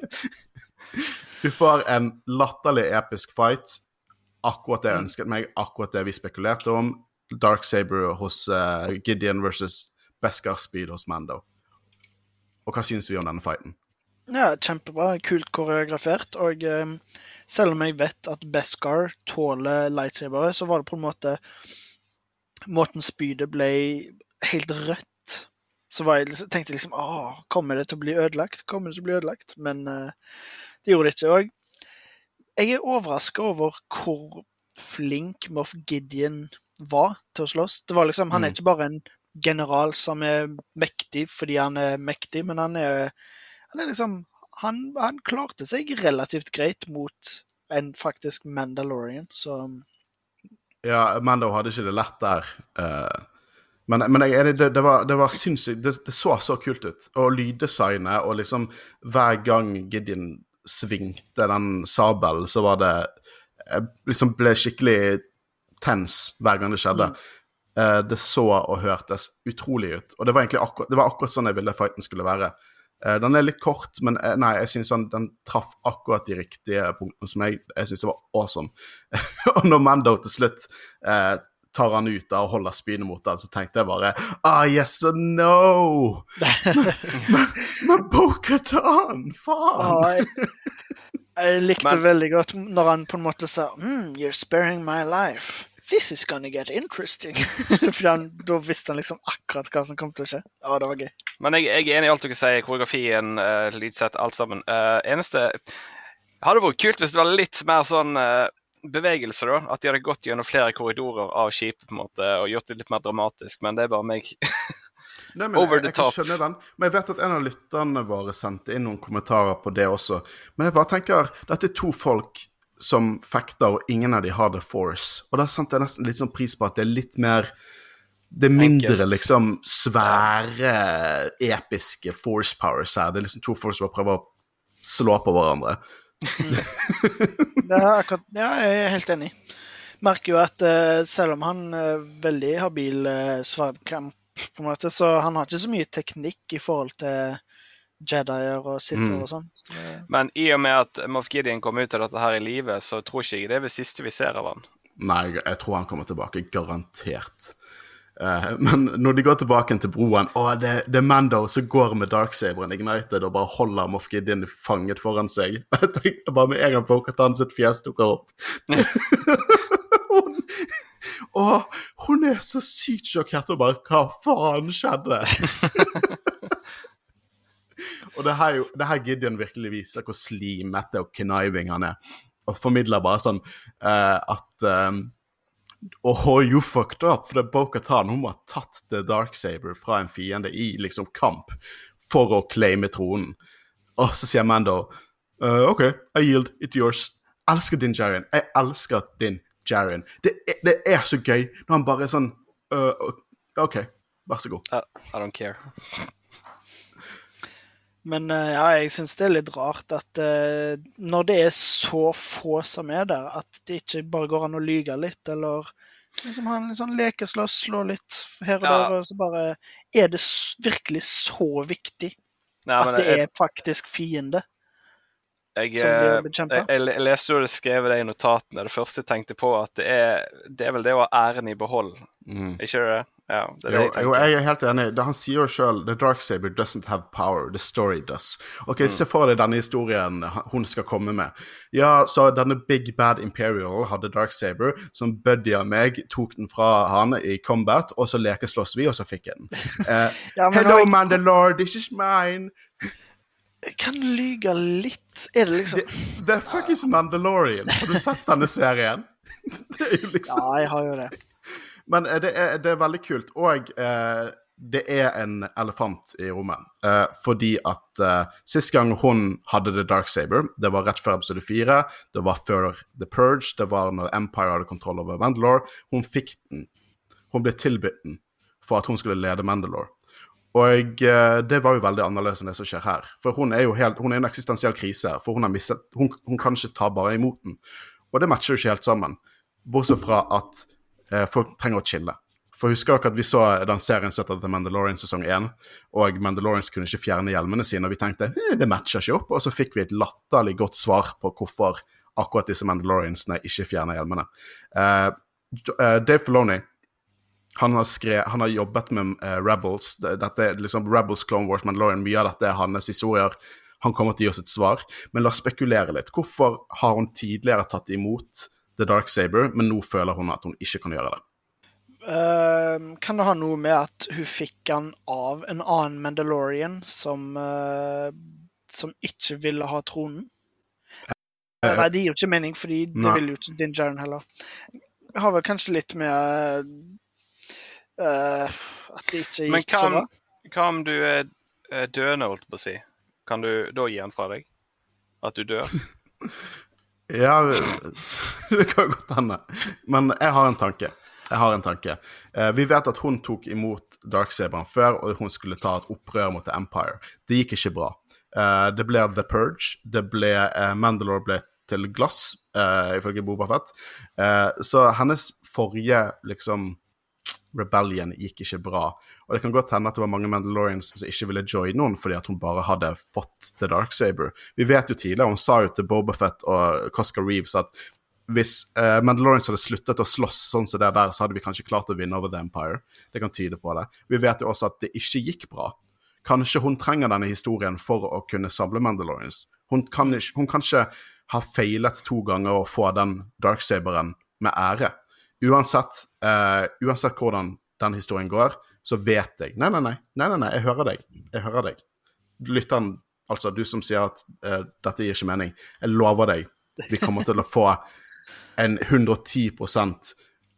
du får en latterlig episk fight. Akkurat det jeg ønsket meg, akkurat det vi spekulerte om. Dark Saber hos uh, Gideon versus Beskar Speed hos Mando. Og hva syns vi om denne fighten? Ja, Kjempebra. Kult koreografert. Og um, selv om jeg vet at Beskar tåler lightsabere, så var det på en måte Måten spydet ble helt rødt. Så jeg, liksom- tenkte jeg liksom Åh, kommer det til å bli ødelagt? Kommer det til å bli ødelagt? Men uh, det gjorde det ikke. Og jeg er overraska over hvor flink Moff Gideon var til å slåss. Det var liksom, Han er Mm. ikke bare en general som er mektig fordi han er mektig, men han er han er liksom han, han klarte seg relativt greit mot en faktisk Mandalorian, så Ja, Mando hadde ikke det lett der. eh, men men jeg, det, det, var, det var sinnssykt det, det så så kult ut. Og lyddesignet, og liksom hver gang Gideon svingte den sabelen, så var det jeg liksom ble skikkelig tens hver gang det skjedde. Eh, det så og hørtes utrolig ut. Og det var egentlig akkurat, det var akkurat sånn jeg ville fighten skulle være. Uh, den er litt kort, men uh, nei, jeg syns den, den traff akkurat de riktige punktene som jeg Jeg syns det var awesome. og når Mando til slutt tar han ut da og holder spydet mot han, så tenkte jeg bare Ah, yes or no! men men Bo-Katan! Faen! Jeg, jeg likte Men- veldig godt når han på en måte sa mm, You're sparing my life. This is gonna get interesting. For den, da visste han liksom akkurat hva som kom til å skje. Ja, det var gøy. Men jeg, jeg er enig i alt dere sier. Koreografien, uh, lydsett, alt sammen. Uh, eneste Hadde vært kult hvis det var litt mer sånn uh, bevegelse, da. At de hadde gått gjennom flere korridorer av skipet på en måte, og gjort det litt mer dramatisk. Men det er bare meg. Nei, men Over jeg, the jeg kan top. skjønne den. Men jeg vet at en av lytterne våre sendte inn noen kommentarer på det også. Men jeg bare tenker, dette er to folk som fekter, og ingen av de har The Force. Og da setter jeg nesten litt sånn pris på at det er litt mer Det er mindre Enkelt. liksom svære, episke force powers her. Det er liksom to folk som bare prøver å slå på hverandre. Er akkurat, ja, jeg er helt enig. Merker jo at uh, selv om han er veldig habil uh, sverdkamp, på en måte, så han har ikke så mye teknikk i forhold til Jedier og Sither Mm. og sånn. Eh, Men i og med at Moff Gideon kom ut av dette her i live, så tror ikke jeg det er det siste vi ser av han. Nei, jeg- jeg tror han kommer tilbake. Garantert. Uh, men når de går tilbake til broen, og det, det er Mando som går med Darksaberen ignited og bare holder Moff Gideon fanget foran seg. Jeg tenkte bare med en gang på at han sitt fjes dukker opp. hun, og hun er så sykt sjokkert og bare Hva faen skjedde? og det her, er det her Gideon virkelig viser hvor slimete og kniving han er. Og formidler bare sånn uh, at um, Oh, you fucked up. For det er Bo-Katan hun har tatt The Darksaber fra en fiende i liksom kamp for å claime tronen. Og så sier Mando uh, OK, I yield. It's yours. Elsker din Jarian. Jeg elsker din Jarian. Det, det er så gøy når han bare er sånn uh, OK, vær så god. Uh, I don't care. Men eh, ja, jeg syns det er litt rart at eh, når det er så få som er der, at det ikke bare går an å lyge litt, eller liksom ha en litt sånn lekeslåss, slå litt her og Ja. der, og så bare Er det virkelig så viktig Nei, at det jeg, er faktisk fiende jeg, som jeg, jeg, leste jo det skrevet det i notatene. Det første jeg tenkte på, at det er, det er vel det å ha æren i behold. Mm. Ikke det? Ja, det er det Jo, jeg jo, jeg er helt enig. Det, han sier jo sjøl The Darksaber doesn't have power, the story does. Ok, Mm. Se for deg denne historien hun skal komme med. Ja, så denne Big Bad Imperial hadde Darksaber, som buddy av meg tok den fra han i combat, og så lekeslåss vi, og så fikk jeg den. Eh, Ja, Hello, jeg... Mandalore, this is mine. Jeg kan lyge litt. Er det liksom Det er fuck is Mandalorian? Har du sett denne serien? det er jo liksom Ja, jeg har jo det. Men eh, det er, det er veldig kult. Og eh, det er en elefant i rommet. Eh, fordi at eh, sist gang hun hadde The Dark Saber, det var rett før episode 4, det var før The Purge, det var når Empire hadde kontroll over Mandalore. Hun fikk den. Hun ble tilbudt den for at hun skulle lede Mandalore. Og eh, det var jo veldig annerledes enn det som skjer her. For hun er jo helt, hun er en eksistensiell krise, for hun mistet hun, hun kan ikke ta bare imot den. Og det matcher jo ikke helt sammen. Bortsett fra at eh, folk trenger å chille. For husker dere at vi så den serien som heter Mandalorian sesong 1, og Mandalorians kunne ikke fjerne hjelmene sine, og vi tenkte eh, det matcher ikke opp, og så fikk vi et latterlig godt svar på hvorfor akkurat disse Mandaloriansene ikke fjerner hjelmene. Eh, eh, Dave Filoni han har, skre, han har jobbet med uh, Rebels. Dette er liksom Rebels, Clone Wars, Mandalorian. Mye av dette er hans historier. Han kommer til å gi oss et svar. Men la oss spekulere litt. Hvorfor har hun tidligere tatt imot The Dark Saber, men nå føler hun at hun ikke kan gjøre det? Uh, kan det ha noe med at hun fikk han av en annen Mandalorian som, uh, som ikke ville ha tronen? Eh, Nei, det gir jo ikke mening, fordi det vil jo ikke Din Jaren heller. Har vel kanskje litt med eh, at det ikke Men gikk så hva bra. om, hva om du er døende, holdt på å si? Kan du da gi han fra deg? At du dør? Ja, det kan godt hende. Men jeg har en tanke. Jeg har en tanke. Eh, vi vet at hun tok imot Darksaberen før, og hun skulle ta et opprør mot The Empire. Det gikk ikke bra. Eh, det ble The Purge. Det ble, eh, Mandalore ble til glass, uh, ifølge Boba Fett. Uh, så hennes forrige liksom rebellion gikk ikke bra. Og det kan godt hende at det var mange Mandalorians som ikke ville joine noen fordi at hun bare hadde fått The Dark Saber. Vi vet jo tidligere, hun sa jo til Boba Fett og Cosca Reeves at hvis uh, Mandalorians hadde sluttet å slåss sånn som det der, så hadde vi kanskje klart å vinne over The Empire. Det kan tyde på det. Vi vet jo også at det ikke gikk bra. Kanskje hun trenger denne historien for å kunne samle Mandalorians. Hun kan ikke, hun kan ikke ha feilet to ganger å få den darksaberen med ære. Uansett, uh, uansett hvordan den historien går, så vet jeg Nei, nei, nei, nei, nei, nei jeg hører deg. Jeg hører deg. Lytteren, altså du som sier at uh, dette gir ikke mening, jeg lover deg, vi kommer til å få en 110%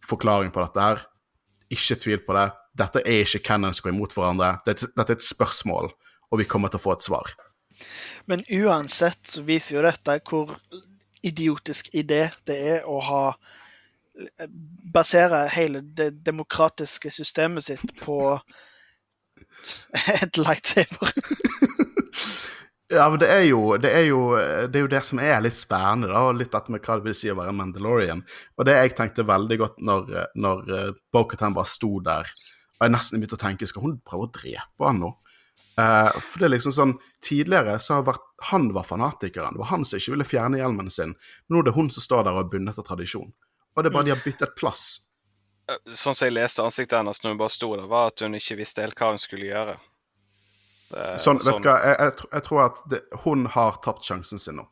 forklaring på dette her. Ikke tvil på det. Dette er ikke hvem som går imot hverandre. Dette, dette er et spørsmål, og vi kommer til å få et svar. Men uansett så viser jo dette hvor idiotisk idé det er å ha Basere hele det demokratiske systemet sitt på et lightsaber. Ja, men det er, jo, det, er jo, det er jo det som er litt spennende, da, og litt dette med hva det vil si å være Mandalorian. Og det jeg tenkte veldig godt når, når uh, Bo-Katan bare sto der, og jeg nesten begynte å tenke skal hun prøve å drepe han nå? Uh, for det er liksom sånn, Tidligere så har vært, han var fanatikeren. Det var han som ikke ville fjerne hjelmen sin. Nå er det hun som står der og er bundet av tradisjon. Og det er bare de har byttet plass. Sånn som jeg leste ansiktet hennes når hun bare sto der, var at hun ikke visste helt hva hun skulle gjøre. Det, sånn, vet du sånn- hva, jeg, jeg, jeg, tror at det, hun har tapt sjansen sin nå.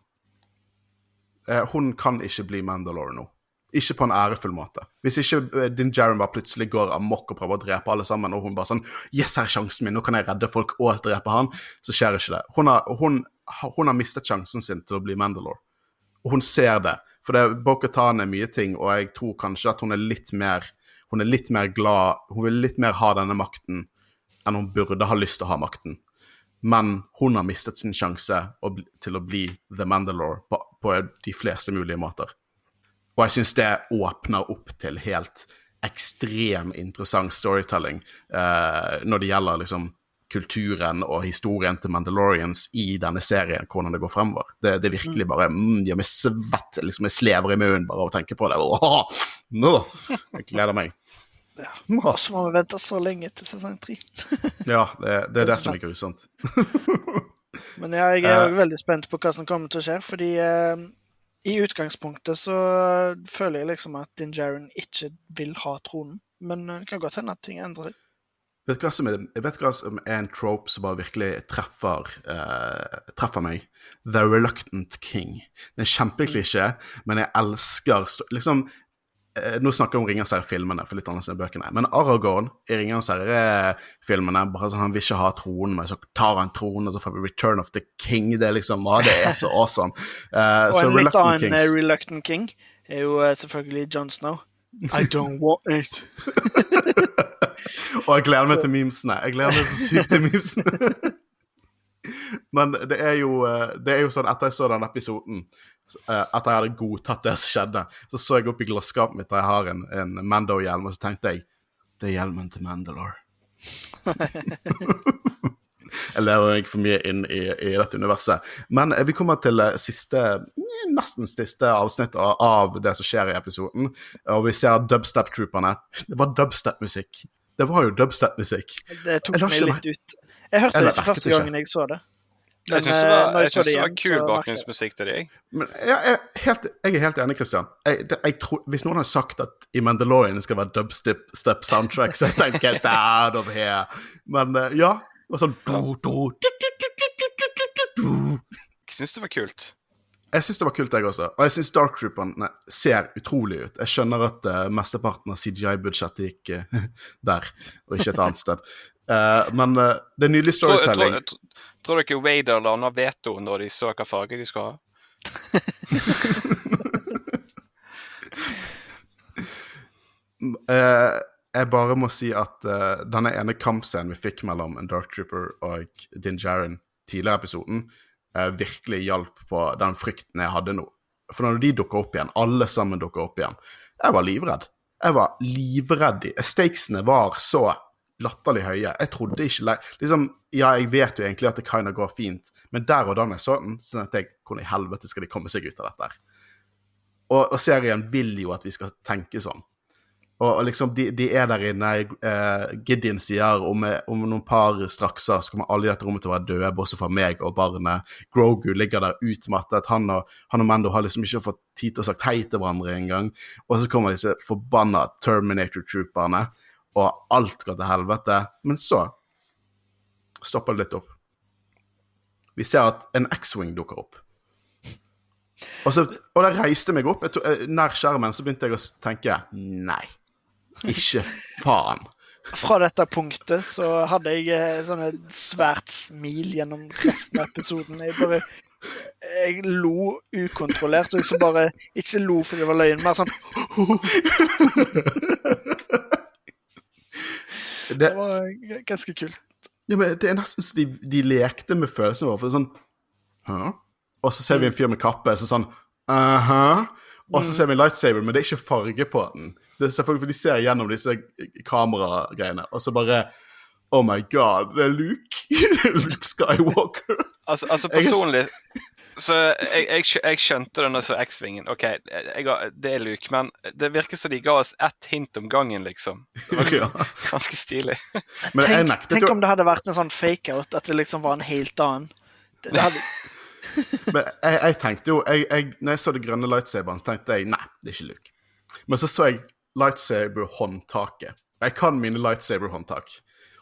Eh, hun kan ikke bli Mandalore nå. Ikke på en ærefull måte. Hvis ikke eh, Din Jaren bare plutselig går amok og prøver å drepe alle sammen, og hun bare sånn Yes, her er sjansen min, nå kan jeg redde folk og drepe han. Så skjer ikke det. Hun har, hun, hun har mistet sjansen sin til å bli Mandalore. Og hun ser det. For det Bo-Katan er mye ting, og jeg tror kanskje at hun er litt mer Hun er litt mer glad Hun vil litt mer ha denne makten enn hun burde ha lyst til å ha makten men hun har mistet sin sjanse til å bli The Mandalore på, på de fleste mulige måter. Og jeg syns det åpner opp til helt ekstrem interessant storytelling eh, når det gjelder liksom kulturen og historien til Mandalorians i denne serien, hvordan det går fremover. Det, det virkelig bare mm, gjør meg svett, liksom jeg slever i munnen bare av å tenke på det. Åh, nå, jeg gleder meg. Ja. Så må vi vente så lenge til sesong tre. ja, det, det, er det som er grusomt. Men ja, jeg er òg uh, veldig spent på hva som kommer til å skje, fordi uh, i utgangspunktet så føler jeg liksom at Din Jaren ikke vil ha tronen. Men det kan godt hende at ting endrer seg. Vet du hva som er, hva som er en trope som bare virkelig treffer, uh, treffer meg? The Reluctant King. Det er en kjempeklisjé, men jeg elsker liksom, Eh, nå snakker jeg om Ringenes herre-filmene, for litt annerledes enn bøkene. Men Aragorn i Ringenes herre-filmene bare sånn, Han vil ikke ha tronen, men så tar han tronen, og så får vi Return of the King. Det er liksom, ah, det er så awesome. Uh, og en litt annen. Eh, Reluctant King er jo uh, selvfølgelig John Snow. I don't want it. og jeg gleder meg til memesene. Jeg gleder meg så sykt til memesene. Men det er, jo, det er jo sånn, etter jeg så den episoden etter at jeg hadde godtatt det som skjedde. Så så jeg opp i glasskapet mitt der jeg har en, en Mando-hjelm, og så tenkte jeg det er hjelmen til Mandalore. jeg lever meg for mye inn i, i, dette universet. Men vi kommer til eh, siste, nesten siste avsnitt av det som skjer i episoden. Og vi ser dubstep-trooperne. Det var dubstep-musikk. Det var jo dubstep-musikk. Det tok meg litt ut. Jeg hørte det ikke første gangen jeg så det. Jeg syns det var, eh, jeg synes det var kul bakgrunnsmusikk til deg. Men jeg, er helt, jeg er helt enig, Christian. Jeg, det, jeg tror, hvis noen har sagt at i Mandalorian skal være dubstep-soundtrack, så jeg tenker jeg out of here. Men uh, ja. Og sånn do, do, do, Jeg syns det var kult. Jeg syns det var kult, jeg også. Og jeg syns Dark Trooperne ser utrolig ut. Jeg skjønner at uh, mesteparten av CGI-budsjettet gikk uh, der, og ikke et annet sted. Uh, men det er nydelig storytelling. Tror, tror, Tror dere Wader landa veto når de så hva farge de skal ha? jeg bare må si at denne ene kampscenen vi fikk mellom en Dark Trooper og Din Jaren tidligere i episoden, uh, virkelig hjalp på den frykten jeg hadde nå. For når de dukker opp igjen, alle sammen dukker opp igjen, jeg var livredd. Jeg var livredd. Stakesene var så latterlig høye. Jeg trodde ikke liksom, Ja, jeg vet jo egentlig at det kind of går fint, men der og da jeg så den, så tenkte jeg hvordan i helvete skal de komme seg ut av dette? Og, og serien vil jo at vi skal tenke sånn. Og, og liksom, de, de er der inne. Eh, Gideon sier om, om noen par strakser så kommer alle i dette rommet til å være døde, bortsett fra meg og barnet. Grogu ligger der utmattet. Han og, han og Mando har liksom ikke fått tid til å sagt hei til hverandre engang. Og så kommer disse forbanna Terminator-trooperne, og alt går til helvete. Men så stopper det litt opp. Vi ser at en X-Wing dukker opp. Og, så, og det reiste meg opp. Jeg tog, eh, nær skjermen så begynte jeg å tenke nei. Ikke faen. Fra dette punktet så hadde jeg eh, sånn et svært smil gjennom resten av episoden. Jeg bare Jeg lo ukontrollert, og ikke bare Ikke lo fordi det var løgn, mer sånn Det, Det var ganske kult. ja, men det er nesten så de, de lekte med følelsene våre. For sånn Hæ? Og så ser vi en fyr med kappe, så sånn Aha. Og så ser vi en lightsaber, men det er ikke farge på den. Det er selvfølgelig for De ser gjennom disse kameragreiene, og så bare Oh my god, det er Luke! Luke Skywalker. Altså, altså er- personlig Så jeg, jeg, jeg skjønte det når jeg så X-Vingen. OK, jeg, det er Luke, men det virker som de ga oss ett hint om gangen, liksom. Det var ganske stilig. Men jeg Tenk, nektet tenk om det hadde vært en sånn fake-out, at det liksom var en helt annen. Det, det hadde, Men jeg, jeg tenkte jo jeg, jeg, Når jeg så det grønne lightsaberen, så tenkte jeg nei, det er ikke Luke. Men så så jeg lightsaber-håndtaket. Jeg kan mine lightsaber-håndtak.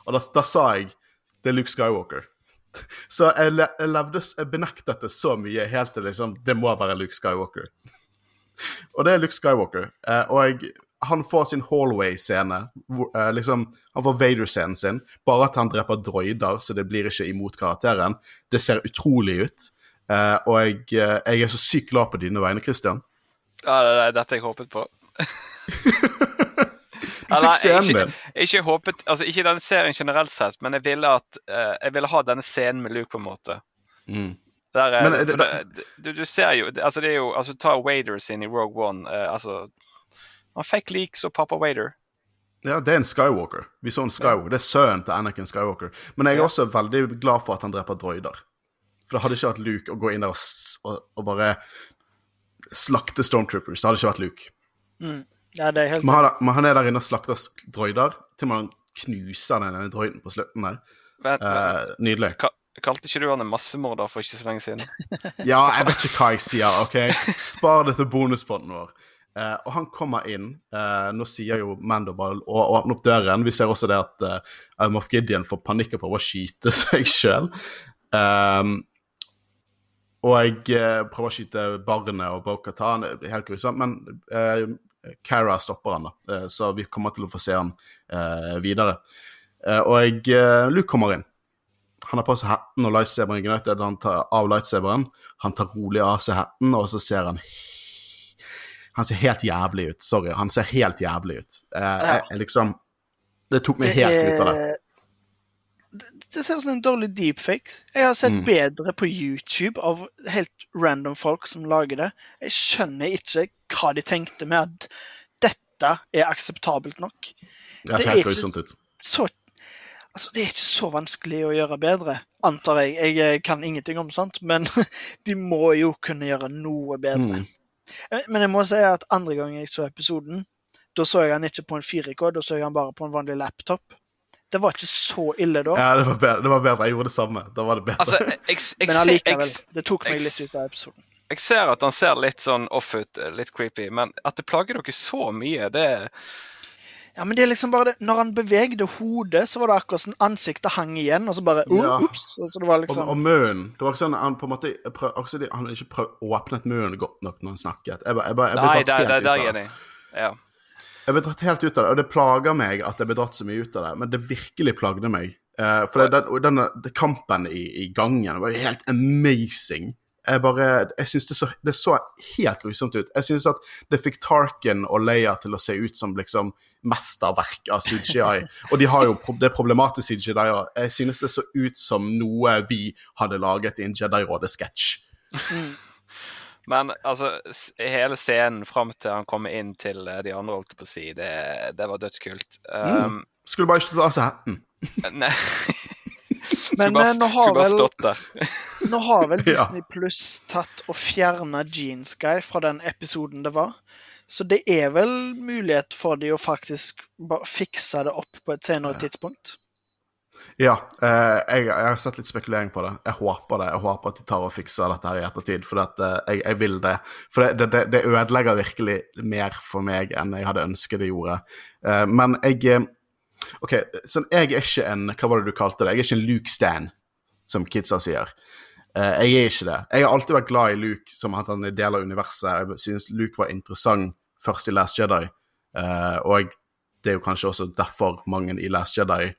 Og da, da sa jeg det er Luke Skywalker. Så jeg, jeg levde Jeg benektet det så mye helt til liksom Det må være Luke Skywalker. Og det er Luke Skywalker. Eh, og jeg, han får sin hallway-scene. Eh, liksom, han får Vader-scenen sin. Bare at han dreper droider, så det blir ikke imot karakteren. Det ser utrolig ut. Eh, og jeg, eh, jeg er så sykt glad på dine vegne, Christian. Ja, det er dette jeg håpet på. Du fikk scenen din. ikke håpet Altså, ikke denne serien generelt sett, men jeg ville at uh, Jeg ville ha denne scenen med Luke, på en måte. Mm. Der, er- Men er det- det, du, du ser jo Altså, det er jo Altså, ta Waders inn i Rogue One. Uh, altså Han fikk leaks og pappa Wader. Ja, det er en Skywalker. Vi så en Skywalker. Det er sønnen til Anakin Skywalker. Men jeg er Ja. også veldig glad for at han dreper droider. For det hadde ikke vært Luke å gå inn der og, og, og bare slakte Stormtroopers. Det hadde ikke vært Luke. Mm, ja, det er helt Men han, men han er der inne og slakter droider, til man knuser den ene droiden på slutten der. Vent, Eh, nydelig. ka, kalte ikke du han en massemorder for ikke så lenge siden? Ja, jeg vet ikke hva jeg sier, OK? Spar det til bonuspodden vår. Eh, og han kommer inn. Eh, nå sier jo Mando bare å åpne opp døren. Vi ser også det at uh, Moff Gideon får panikk og prøver å skyte seg sjøl. og jeg eh, prøver å skyte barnet og er helt grusomt. Men eh, Cara stopper han, da. Eh, så vi kommer til å få se han eh, videre. Eh, og Luke kommer inn. Han har på seg hatten og lightsaberen ignited. Han tar av lightsaberen. Han tar rolig av seg hatten, og så ser han Han ser helt jævlig ut. Sorry, han ser helt jævlig ut. Eh, jeg, jeg liksom Det tok meg helt ut av det. Det, ser ut som en dårlig deepfake. Jeg har sett Mm. bedre på YouTube av helt random folk som lager det. Jeg skjønner ikke hva de tenkte med at dette er akseptabelt nok. Det det er ikke- Så Altså, det er ikke så vanskelig å gjøre bedre, antar jeg. Jeg eh, kan ingenting om sånt, men de må jo kunne gjøre noe bedre. Mm. Eh, Men jeg må si at andre gang jeg så episoden, da så jeg han ikke på en 4K, da så jeg han bare på en vanlig laptop. Det var ikke så ille da, Ja, det var, bedre. det var bedre. Jeg gjorde det samme. Da var det bedre. Altså, jeg, jeg, jeg, men allikevel. Det tok meg jeg- litt ut av episoden. jeg ser at han ser litt sånn off ut, litt creepy, men at det plager dere så mye, det Ja, men det er liksom bare det. Når han bevegde hodet, så var det akkurat sånn ansiktet hang igjen, og så bare oh, Ja. Ups! Så det var og, liksom og munnen Det var ikke sånn han på en måte prøv, også, de- Han ikke prøvd åpnet munnen godt nok når han snakket. Jeg, bare- jeg, bare- jeg ble Nei, der, helt der, ut av er det. jeg enig. Ja. Jeg ble dratt helt ut av det, og det plager meg at jeg ble dratt så mye ut av det. Men det virkelig plagde meg. Uh, for den, denne kampen i, i gangen var helt amazing. Jeg bare, jeg synes det, det så helt grusomt ut. Jeg synes at det fikk Tarkin og Leia til å se ut som liksom mesterverk av CGI. Og de har jo pro- det problematiske CGI. og Jeg synes det så ut som noe vi hadde laget i en Jedi-rådet-sketsj. mm. Men altså, hele scenen fram til han kommer inn til eh, de andre, holdt jeg på å si, det, det var dødskult. Um, Skulle bare ikke ta av seg hatten. Nei. Men bare, eh, nå har vel. Nå har vel Disney Pluss tatt og fjerna Jeans Guy fra den episoden det var. Så det er vel mulighet for de å faktisk bare fikse det opp på et senere tidspunkt. Ja, eh, jeg, jeg har sett litt spekulering på det. Jeg håper det. Jeg håper at de tar og fikser dette her i ettertid, for at, eh, jeg, jeg vil det. For det, det, det ødelegger virkelig mer for meg enn jeg hadde ønsket det gjorde. Eh, men jeg eh, OK, sånn, jeg er ikke en Hva var det du kalte det? Jeg er ikke en Luke Stan, som kidsa sier. Eh, jeg er ikke det. Jeg har alltid vært glad i Luke som at han er del av universet. Jeg synes Luke var interessant først i Last Jedi, eh, og det er jo kanskje også derfor mange i Last Jedi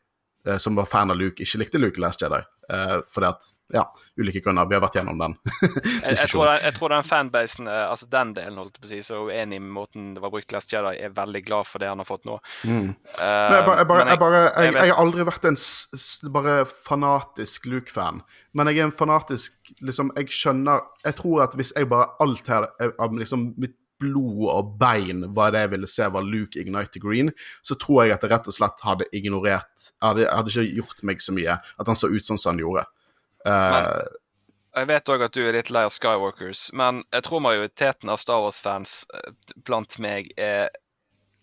som var fan av Luke, ikke likte Luke Last Jedi. Uh, fordi at, ja, ulike grunner. Vi har vært gjennom den. Jeg, jeg, tror, jeg tror den fanbasen, eh, altså den delen, holdt på å si, så uenig med måten det var brukt Last Jedi, er veldig glad for det han har fått nå. Mm. Uh, jeg, bare, jeg, bare, jeg, har aldri vært en bare fanatisk Luke-fan. Men jeg er en fanatisk liksom, Jeg skjønner Jeg tror at hvis jeg bare alt her eh, liksom mitt blod og bein var det jeg ville se var Luke Ignite Green, så tror jeg at det rett og slett hadde ignorert Hadde, hadde ikke gjort meg så mye at han så ut sånn som han gjorde. Uh, Jeg vet òg at du er litt lei av Skywalkers, men jeg tror majoriteten av Star Wars-fans eh, blant meg er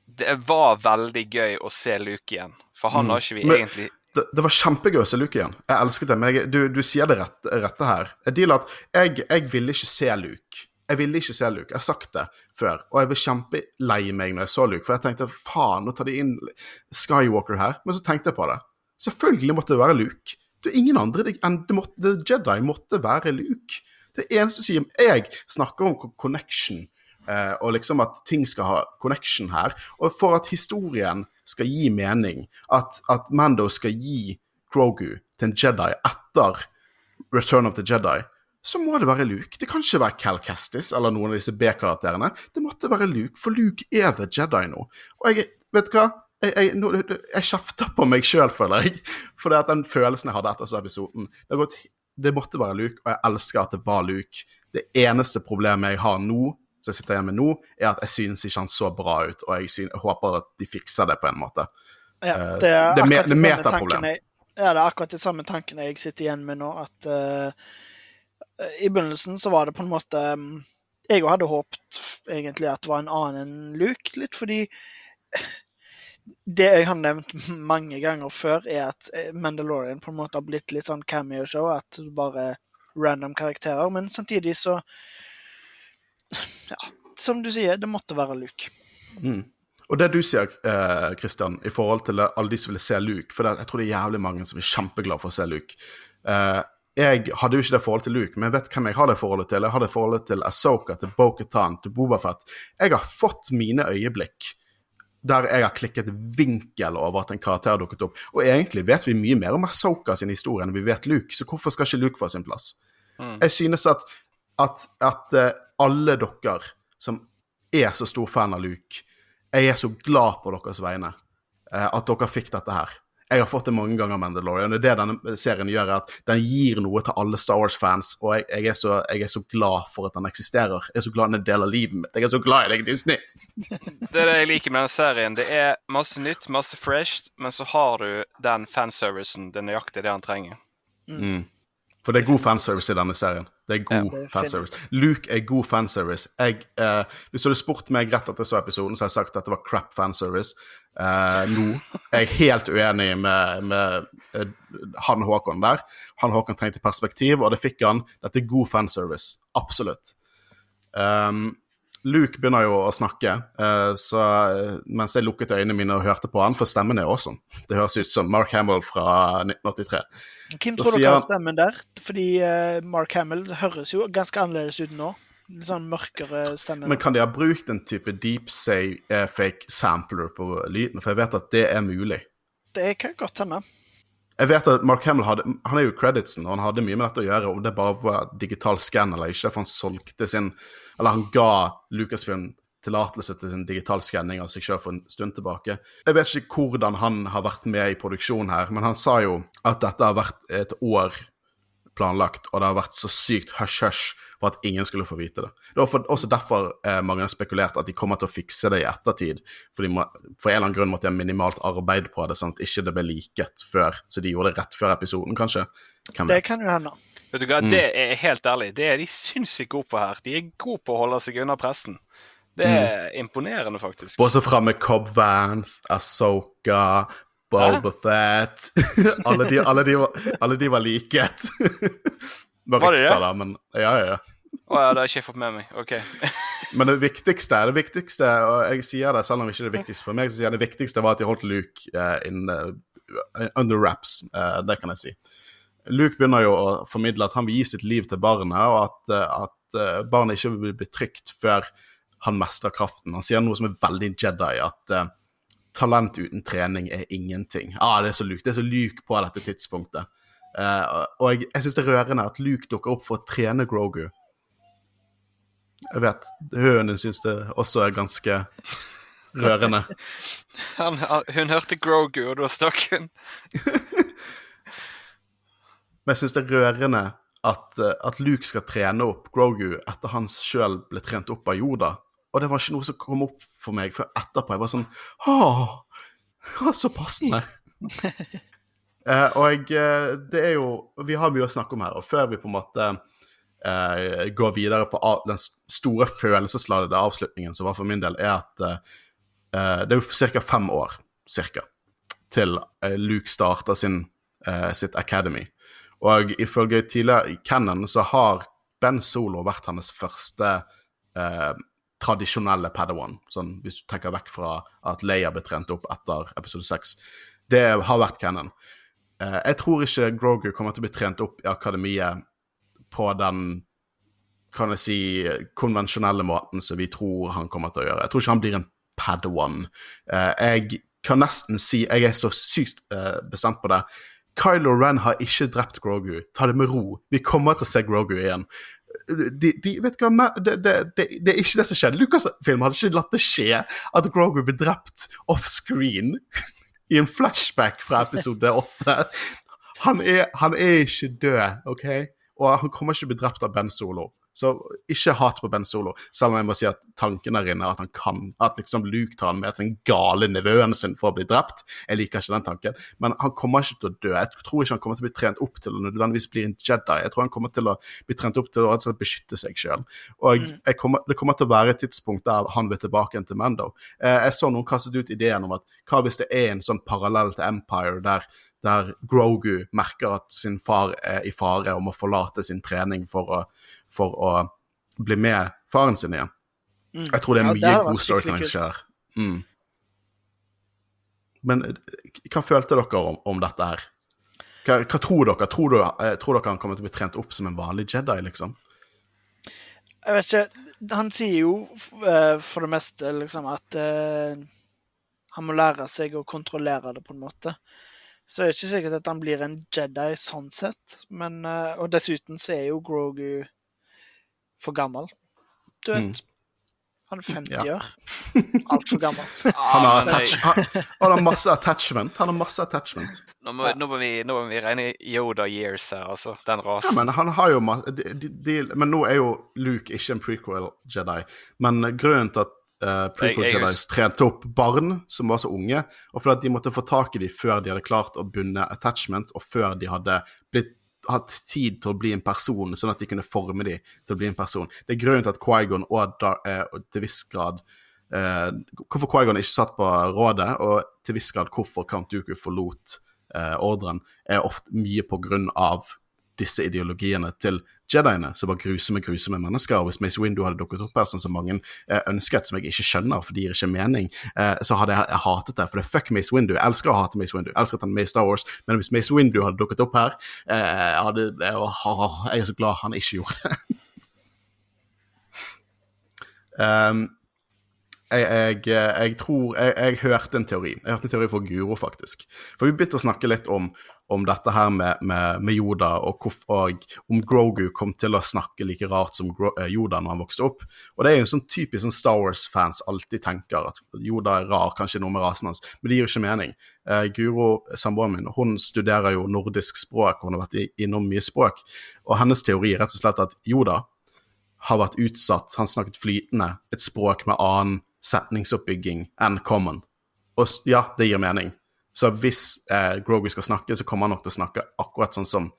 Det var veldig gøy å se Luke igjen, for han Mm. har ikke vi Men- egentlig det, det var kjempegøy å se Luke igjen. Jeg elsket det. Men jeg, du, du sier det rette her. Jeg at jeg, jeg ville ikke se Luke. Jeg ville ikke se Luke. Jeg har sagt det før. Og jeg ble kjempelei meg når jeg så Luke, for jeg tenkte faen, nå tar de inn Skywalker her. Men så tenkte jeg på det. Selvfølgelig måtte det være Luke. Det er ingen andre enn Jedi måtte være Luke. Det eneste som jeg snakker om connection, eh, og liksom at ting skal ha connection her. Og for at historien skal gi mening, at, at Mando skal gi Grogu til en Jedi etter Return of the Jedi, så må det være Luke. Det kan ikke være Cal Kestis eller noen av disse B-karakterene. Det måtte være Luke, for Luke er the Jedi nå. Og jeg, vet du hva? Jeg, jeg, nå- jeg kjefter på meg sjøl, føler jeg. For det at den følelsen jeg hadde etter så episoden det, gått, det måtte være Luke, og jeg elsker at det var Luke. Det eneste problemet jeg har nå, som jeg sitter igjen med nå, er at jeg synes ikke han så bra ut, og jeg, synes, jeg håper at de fikser det på en måte. Ja, Eh, det er det er me- akkurat det er samme metaproblem. Ja, det er akkurat de samme tankene jeg sitter igjen med nå. At eh, i begynnelsen så var det på en måte mm, Jeg òg hadde håpet egentlig at det var en annen enn Luke, litt fordi det jeg har nevnt mange ganger før, er at eh, Mandalorian på en måte har blitt litt sånn cameo-show. At det bare er random karakterer. Men samtidig så Ja, som du sier, det måtte være Luke. Mm. Og det du sier, eh, Christian, i forhold til alle de som ville se Luke For jeg tror det er jævlig mange som er kjempeglade for å se Luke. Eh, jeg hadde jo ikke det forholdet til Luke, men jeg vet hvem jeg har det forholdet til. Jeg har det forholdet til Asoka, til Bo-Katan, til Bobafett. Jeg har fått mine øyeblikk der jeg har klikket vinkel over at en karakter har dukket opp. Og egentlig vet vi mye mer om Asoka sin historie enn vi vet Luke, så hvorfor skal ikke Luke få sin plass? Mm. Jeg synes at, at, at eh, alle dere som er så stor fan av Luke, jeg er så glad på deres vegne eh, at dere fikk dette her. Jeg har fått det mange ganger, Mandalorian. Det er det denne serien gjør, er at den gir noe til alle Star Wars-fans, og jeg, jeg, er så, jeg er så glad for at den eksisterer. Jeg er så glad den er en del av livet mitt. Jeg er så glad i deg, Disney. Det er det jeg liker med denne serien. Det er masse nytt, masse fresh, men så har du den fanservicen. Det er nøyaktig det han trenger. Mm. For det er god fanservice i denne serien. Det er god er fanservice. Luke er god fanservice. Jeg, eh, hvis du hadde spurt meg rett etter så episoden, så hadde jeg sagt at det var crap fanservice. Eh, nå er jeg helt uenig med, med eh, han Håkon der. Han Håkon trengte perspektiv, og det fikk han. Dette er god fanservice. Absolutt. Um, Luke begynner jo å snakke, eh, så, mens jeg lukket øynene mine og hørte på han, for stemmen er awesome. Det høres ut som Mark Hamill fra 1983. Hvem tror dere har stemmen der? Fordi eh, Mark Hamill høres jo ganske annerledes ut nå. Litt sånn mørkere stemme. Men kan de ha brukt en type deep say eh, fake sampler på lyden? For jeg vet at det er mulig. Det kan godt hende. Jeg vet at Mark Hamill hadde, han er jo creditsen, og han hadde mye med dette å gjøre, om det bare var digital scan eller ikke. For han solgte sin Eller han ga Lucasfilm tillatelse til sin digital skanning av seg sjøl for en stund tilbake. Jeg vet ikke hvordan han har vært med i produksjonen her, men han sa jo at dette har vært et år planlagt, og det har vært så sykt hush-hush for at ingen skulle få vite det. Det var for, også derfor eh, mange har spekulert at de kommer til å fikse det i ettertid. For, de må, for en eller annen grunn måtte de ha minimalt arbeid på det, sånn at ikke det ble liket før. Så de gjorde det rett før episoden, kanskje. Hvem Det vet? kan jo hende. Vet du hva, Mm. Det er helt ærlig, det er de sinnssykt gode på her. De er gode på å holde seg unna pressen. Det Mm. er imponerende, faktisk. Også med Cobb Vanth, Asoka, Boba Fett alle, de, alle, de alle de var liket. Var Var det det? da, men ja, ja, ja. Å ja, det har ikke jeg fått med meg. OK. Men det viktigste, det viktigste, og jeg sier det selv om ikke det viktigste for meg, så sier jeg det viktigste var at de holdt Luke uh, in, uh, under wraps. Uh, det kan jeg si. Luke begynner jo å formidle at han vil gi sitt liv til barnet, og at, eh, at eh, barnet ikke vil bli trygt før han mestrer kraften. Han sier noe som er veldig Jedi, at uh, talent uten trening er ingenting. Ah, det er så Luke, det er så Luke på dette tidspunktet. Uh, og jeg, jeg syns det er rørende at Luke dukker opp for å trene Grogu. Jeg vet hønen din syns det også er ganske rørende. Han, han, hun hørte Grogu, og da stakk hun. Men jeg syns det er rørende at, eh, at Luke skal trene opp Grogu etter han sjøl ble trent opp av Yoda. Og det var ikke noe som kom opp for meg før etterpå. Jeg var sånn Åh, så passende. eh, og jeg, det er jo Vi har mye å snakke om her, og før vi på en måte eh, går videre på av, den store følelsesladede avslutningen som var for min del, er at eh, eh, det er jo ca. fem år cirka, til eh, Luke starter sin, eh, sitt academy. Og ifølge tidligere Cannon så har Ben Solo vært hennes første eh, tradisjonelle Padawan, sånn hvis du tenker vekk fra at Leia ble trent opp etter episode 6. Det har vært Cannon. Eh, jeg tror ikke Grogu kommer til å bli trent opp i akademiet på den kan jeg si, konvensjonelle måten som vi tror han kommer til å gjøre. Jeg tror ikke han blir en Padawan. Eh, jeg kan nesten si, jeg er så sykt eh, bestemt på det, Kylo Ren har ikke drept Grogu. Ta det med ro. Vi kommer til å se Grogu igjen. De, de, vet hva, det, det, det, det er ikke det som skjedde. Lucas-film hadde ikke latt det skje at Grogu ble drept offscreen i en flashback fra episode åtte. Han han er ikke død, OK? Og han kommer ikke til å bli drept av Ben Solo. Så ikke hat på Ben Solo, selv om jeg må si at tanken der inne at han kan At liksom Luke tar han med til den gale nevøen sin for å bli drept. Jeg liker ikke den tanken. Men han kommer ikke til å dø. Jeg tror ikke han kommer til å bli trent opp til å nødvendigvis bli en Jedi. Jeg tror han kommer til å bli trent opp til å altså, beskytte seg sjøl. Og jeg kommer, det kommer til å være et tidspunkt der han vil tilbake igjen til Mando. Eh, jeg så noen kastet ut ideen om at hva hvis det er en sånn parallell til Empire der der Grogu merker at sin far er i fare og må forlate sin trening for å, for å bli med faren sin igjen. Mm. Jeg tror det er Ja, mye det god storytelling som skjer. Mm. Men eh, hva følte dere om, om dette her? Hva, hva tror dere? Tror, du, eh, tror dere han kommer til å bli trent opp som en vanlig Jedi, liksom? Jeg vet ikke. Han sier jo eh, for det meste liksom at uh, han må lære seg å kontrollere det, på en måte. Så det er ikke sikkert at han blir en Jedi sånn sett. Men, eh, og dessuten så er jo Grogu for gammel. Du vet. Mm. Han er 50 Ja. år. Altfor gammel. Han har, Ah, jeg- attach, han, han har masse attachment. Han har masse attachment. Nå må, nå, må vi, nå må vi regne Yoda years her, altså. Den Ja, rasen. men han har jo de, de, de, Men nå er jo Luke ikke en prequel Jedi. Men grunnen til at uh, prequel Jedis trente opp barn som var så unge, og fordi de måtte få tak i dem før de hadde klart å bunne attachment, og før de hadde blitt hatt tid til å bli en person, sånn at de kunne forme dem til å bli en person. Det er grunnen til at Quaigon og, Dar eh, og til viss grad eh, Hvorfor Quaigon ikke satt på rådet, og til viss grad hvorfor Count Dooku forlot eh, ordren, er ofte mye på grunn av disse ideologiene til Jediene, som var grusomme, grusomme mennesker. Og hvis Mace Windu hadde dukket opp her, sånn som mange eh, ønsket, som jeg ikke skjønner, for det gir ikke mening, eh, så hadde jeg, hatet det. For det er fuck Mace Windu. Jeg elsker å hate Mace Windu. Jeg elsker at han er med i Star Wars, men hvis Mace Windu hadde dukket opp her, eh, hadde, jeg, er så glad han ikke gjorde det. um, jeg, jeg, jeg tror jeg, jeg hørte en teori. Jeg hørte en teori fra Guro, faktisk. For vi begynte å snakke litt om om dette her med, med, med Yoda, og, hvorf- og om Grogu kom til å snakke like rart som Gro eh, Yoda når han vokste opp. Og det er jo en sånn typisk sånn Star Wars-fans alltid tenker, at Yoda er rar, kanskje noe med rasen hans, men det gir jo ikke mening. Eh, Guro, samboeren min, hun studerer jo nordisk språk, hun har vært innom mye språk, og hennes teori er rett og slett at Yoda har vært utsatt, han snakket flytende, et språk med annen setningsoppbygging enn common. Og ja, det gir mening. Så hvis eh, Grogu skal snakke, så kommer han nok til å snakke akkurat sånn som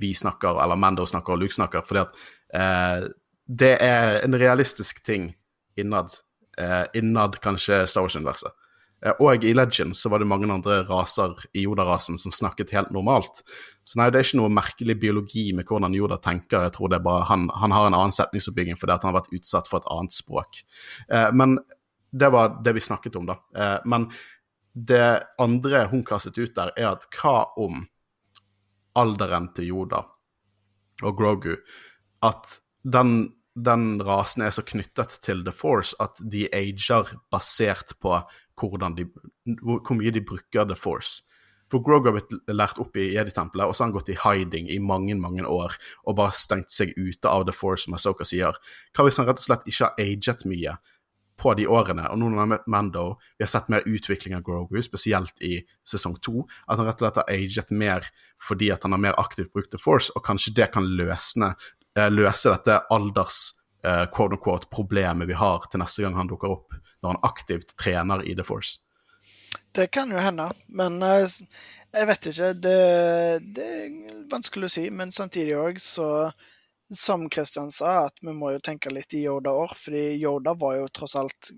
vi snakker, eller Mando snakker og Luke snakker, fordi at eh, det er en realistisk ting innad, eh, innad kanskje Star Wars-universet. Eh, og i Legend så var det mange andre raser i Yoda-rasen som snakket helt normalt. Så nei, det er ikke noe merkelig biologi med hvordan Yoda tenker. Jeg tror det er bare han, han har en annen setningsoppbygging fordi han har vært utsatt for et annet språk. Eh, men det var det vi snakket om, da. Eh, men det andre hun kastet ut der, er at hva om alderen til Yoda og Grogu At den, den rasen er så knyttet til The Force at de ager basert på de, hvor mye de bruker The Force. For Grogu har blitt lært opp i Jedi-tempelet, og så har han gått i hiding i mange mange år og bare stengt seg ute av The Force, som Asoka sier. Hva hvis han rett og slett ikke har aget mye på de årene? Og nå når han har møtt Mando, vi har sett mer utvikling av Grogu, spesielt i sesong to, at han rett og slett har aget mer fordi at han har mer aktivt brukt The Force, og kanskje det kan løsne, eh, løse dette alders eh, quote unquote, problemet vi har til neste gang han dukker opp, når han aktivt trener i The Force. Det kan jo hende, men eh, jeg vet ikke. Det, det er vanskelig å si. Men samtidig òg så Som Kristian sa, at vi må jo tenke litt i Yoda-år. fordi Yoda var jo tross alt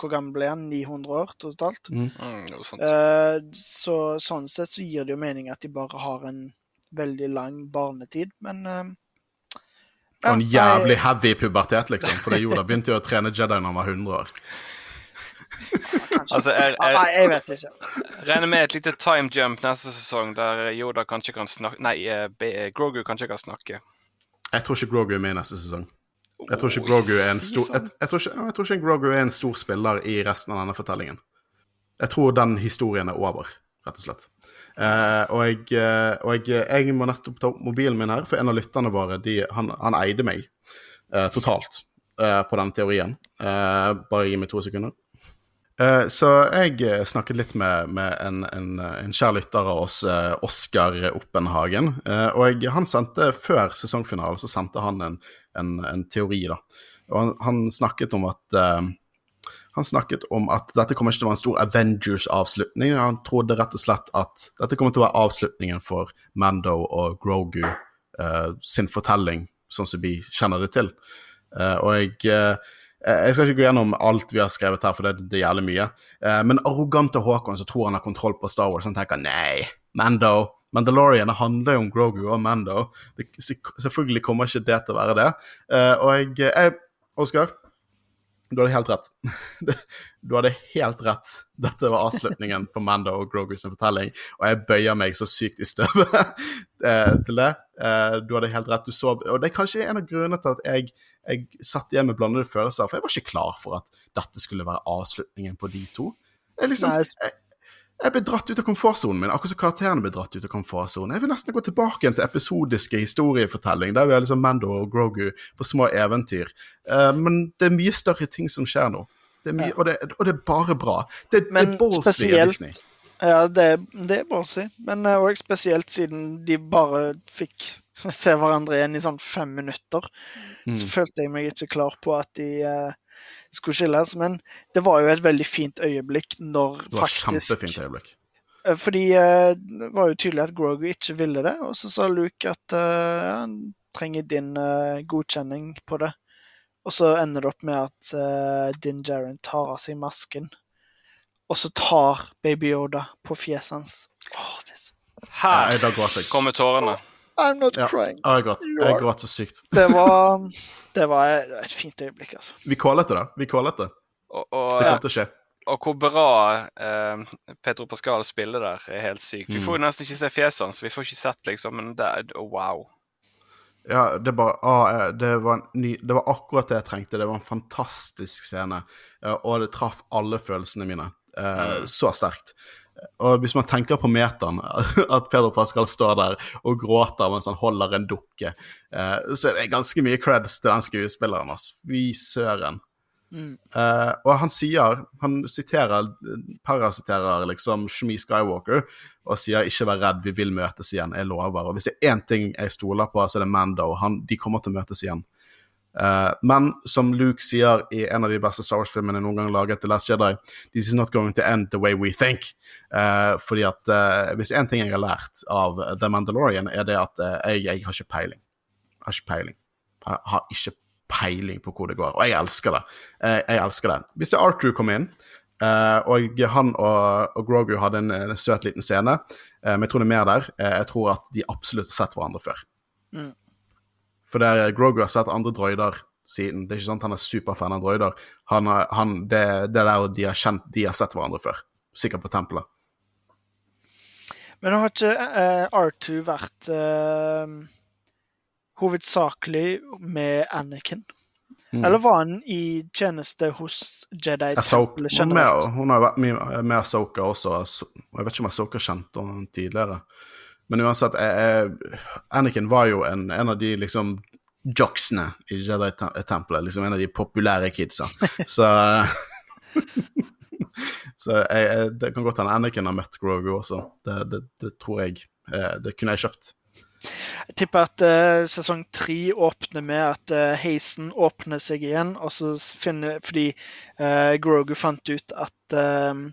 Hvor gammel ble han? 900 år totalt? Mm, Mm. Eh, så sånn sett så gir det jo mening at de bare har en veldig lang barnetid, men eh, Og en jævlig jeg- heavy pubertet, liksom. Fordi Yoda begynte jo å trene Jedi når han var 100 år. Altså, jeg, Nei, jeg jeg vet ikke. regner med et lite time jump neste sesong der Yoda kanskje kan snakke Nei, eh, Grogu kanskje kan snakke. Jeg tror ikke Grogu er med i neste sesong. Jeg tror ikke Grogu er en stor jeg, jeg, tror ikke, jeg tror ikke Grogu er en stor spiller i resten av denne fortellingen. Jeg tror den historien er over, rett og slett. Eh, og jeg, eh, og jeg, jeg må nettopp ta opp mobilen min her, for en av lytterne våre de, han, han eide meg eh, totalt eh, på den teorien. Eh, bare gi meg to sekunder. Eh, så jeg eh, snakket litt med, med en, en, en kjær lytter av oss, eh, Oskar Oppenhagen. Og jeg, han sendte, før sesongfinalen, så sendte han en, en, teori, da. Og han, han snakket om at han snakket om at dette kommer ikke til å være en stor Avengers-avslutning. Han trodde rett og slett at dette kommer til å være avslutningen for Mando og Grogu eh, sin fortelling, sånn som vi kjenner det til. Eh, og jeg, eh, jeg skal ikke gå gjennom alt vi har skrevet her, for det, det jævlig mye. Eh, men arrogante Håkon som tror han har kontroll på Star Wars, han tenker nei, Mando Mandalorian handler jo om Grogu og Mando. Det, selvfølgelig kommer ikke det til å være det. Eh, og jeg, jeg Oskar, du hadde helt rett. Du hadde helt rett. Dette var avslutningen på Mando og Grogu sin fortelling, og jeg bøyer meg så sykt i støvet eh, til det. Eh, Du hadde helt rett. Du så, og det er kanskje en av grunnene til at jeg, jeg satt igjen med blandede følelser, for jeg var ikke klar for at dette skulle være avslutningen på de to. Jeg liksom, jeg, jeg ble dratt ut av komfortsonen min, akkurat som karakterene ble dratt ut av komfortsonen. Jeg vil nesten gå tilbake igjen til episodiske historiefortelling, der vi er liksom Mando og Grogu på små eventyr. Uh, men det er mye større ting som skjer nå. Det mye, Ja. og, det, og det er bare bra. Det, det er ballsy av Disney. Ja, det, det er ballsy. Men òg spesielt siden de bare fikk se hverandre igjen i sånn fem minutter. Mm. Så følte jeg meg ikke klar på at de eh, skulle skilles. Men det var jo et veldig fint øyeblikk når Det var faktisk kjempefint øyeblikk. Eh, Fordi eh, det var jo tydelig at Grogu ikke ville det, og så sa Luke at eh, ja, han trenger din godkjenning på det. Og så ender det opp med at uh, Din Jaren tar av seg masken, og så tar Baby Yoda på fjeset hans. Oh, det er så... Her kommer tårene. I'm not Ja. crying. Jeg gråt. Jeg gråt så sykt. Det var, det var et fint øyeblikk, altså. Vi kålet det. Vi kålet det. Og, Det og, kom til å skje. og hvor bra eh, Petro Pascal spiller der, er helt sykt. Vi Mm. får jo nesten ikke se fjeset hans, vi får ikke sett liksom, men det er oh, wow. Ja, det, bare, ah, eh, det, var ny, det var akkurat det jeg trengte. Det var en fantastisk scene, eh, og det traff alle følelsene mine eh, Mm. så sterkt. Og hvis man tenker på metaen, at Pedro Pascal står der og gråter mens han holder en dukke, eh, så er det ganske mye creds til den skuespilleren. Altså. Fy søren. Mm. Eh, og han sier, han siterer, parasiterer liksom Shmi Skywalker og sier 'ikke vær redd, vi vil møtes igjen, jeg lover'. Og hvis det er én ting jeg stoler på, så er det Mando. Han, de kommer til å møtes igjen. Eh, men som Luke sier i en av de beste Star Wars-filmene noen gang laget, The Last Jedi, this is not going to end the way we think. Uh, fordi at uh, hvis én ting jeg har lært av The Mandalorian, er det at jeg, jeg har ikke peiling. Jeg har ikke peiling. Jeg har ikke peiling på hvor det går, og jeg elsker det. Eh, jeg elsker det. Hvis det Arthur kom inn, og han og, og Grogu hadde en, en søt liten scene, men jeg tror det er mer der. Jeg tror at de absolutt har sett hverandre før. Mm. For det er, Grogu har sett andre droider siden. Det er ikke at han er superfan av droider. Han, er, han, det, det der de har kjent, de har sett hverandre før. Sikkert på tempelet. Men har ikke uh, R2 vært uh, hovedsakelig med Anakin? Mm. Eller var han i tjeneste hos Jedi? Tempelet, hun, med, hun har vært mye med Asoka også. så- Jeg vet ikke om Asoka kjente henne tidligere. Men uansett, eh, eh, Anakin var jo en, en av de liksom jocksene i Jedi-tempelet. Liksom en av de populære kidsa. Så Så jeg, jeg, det kan godt hende Anakin har møtt Grogu også. Det, det, det tror jeg. Eh, det kunne jeg kjøpt. Jeg tipper at uh, sesong tre åpner med at uh, heisen åpner seg igjen, og så finner Fordi uh, Grogu fant ut at eh,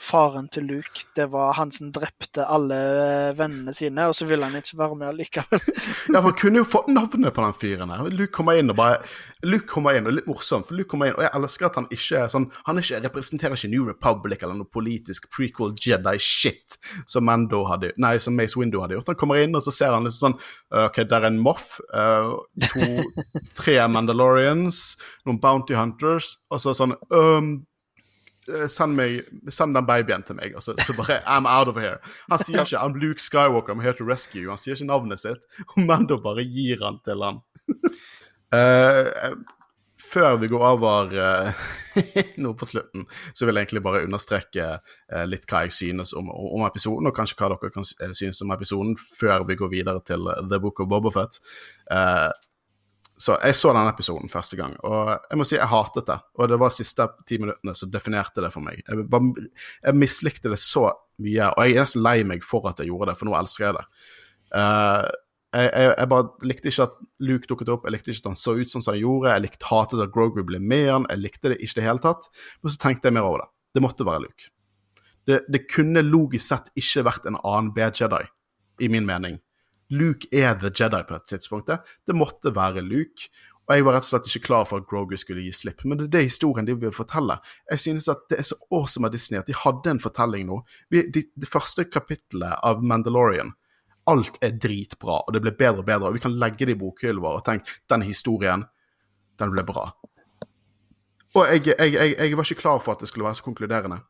faren til Luke, det var han som drepte alle eh, vennene sine, og så ville han ikke være med allikevel. Ja, for Han kunne jo fått navnet på den fyren her. Luke kommer inn og bare Luke kommer inn, og litt morsomt, for Luke kommer inn, og jeg elsker at han ikke er sånn Han ikke, representerer ikke New Republic eller noe politisk prequel Jedi-shit som Mando hadde Nei, som Mace Window hadde gjort. Han kommer inn, og så ser han liksom sånn OK, der er en Moff, eh, to, tre Mandalorians, noen Bounty Hunters, og så sånn um, eh, Send, meg, send den babyen til meg. Og så, bare I'm out of here. Han sier ikke I'm Luke Skywalker, I'm here to rescue. Han sier ikke navnet sitt. Og Mando bare gir han til han. uh, før vi går over uh, nå på slutten, så vil jeg egentlig bare understreke uh, litt hva jeg synes om, om episoden, og kanskje hva dere kan eh, synes om episoden, før vi går videre til eh, The Book of Bobofet. Uh, så jeg så den episoden første gang, og jeg må si jeg hatet det. Og det var de siste ti minuttene som definerte det for meg. Jeg, bare, jeg mislikte det så mye, og jeg er nesten lei meg for at jeg gjorde det, for nå elsker jeg det. Uh, jeg, jeg, jeg bare likte ikke at Luke dukket opp, jeg likte ikke at han så ut som han gjorde, jeg likte hatet at Grogu ble med han, jeg likte det ikke i det hele tatt. Men så tenkte jeg mer over det. Det måtte være Luke. Det, det kunne logisk sett ikke vært en annen bad Jedi, i min mening. Luke er the Jedi på dette tidspunktet. Det måtte være Luke. Og jeg var rett og slett ikke klar for at Grogu skulle gi slipp. Men det er det historien de vil fortelle. Jeg synes at det er så awesome av Disney at de hadde en fortelling nå. Vi, de, det første kapittelet av Mandalorian Alt er dritbra, og det blir bedre og bedre. Og vi kan legge det i bokhyllen vår og tenke den historien, den ble bra. Og jeg, jeg, jeg, jeg var ikke klar for at det skulle være så konkluderende.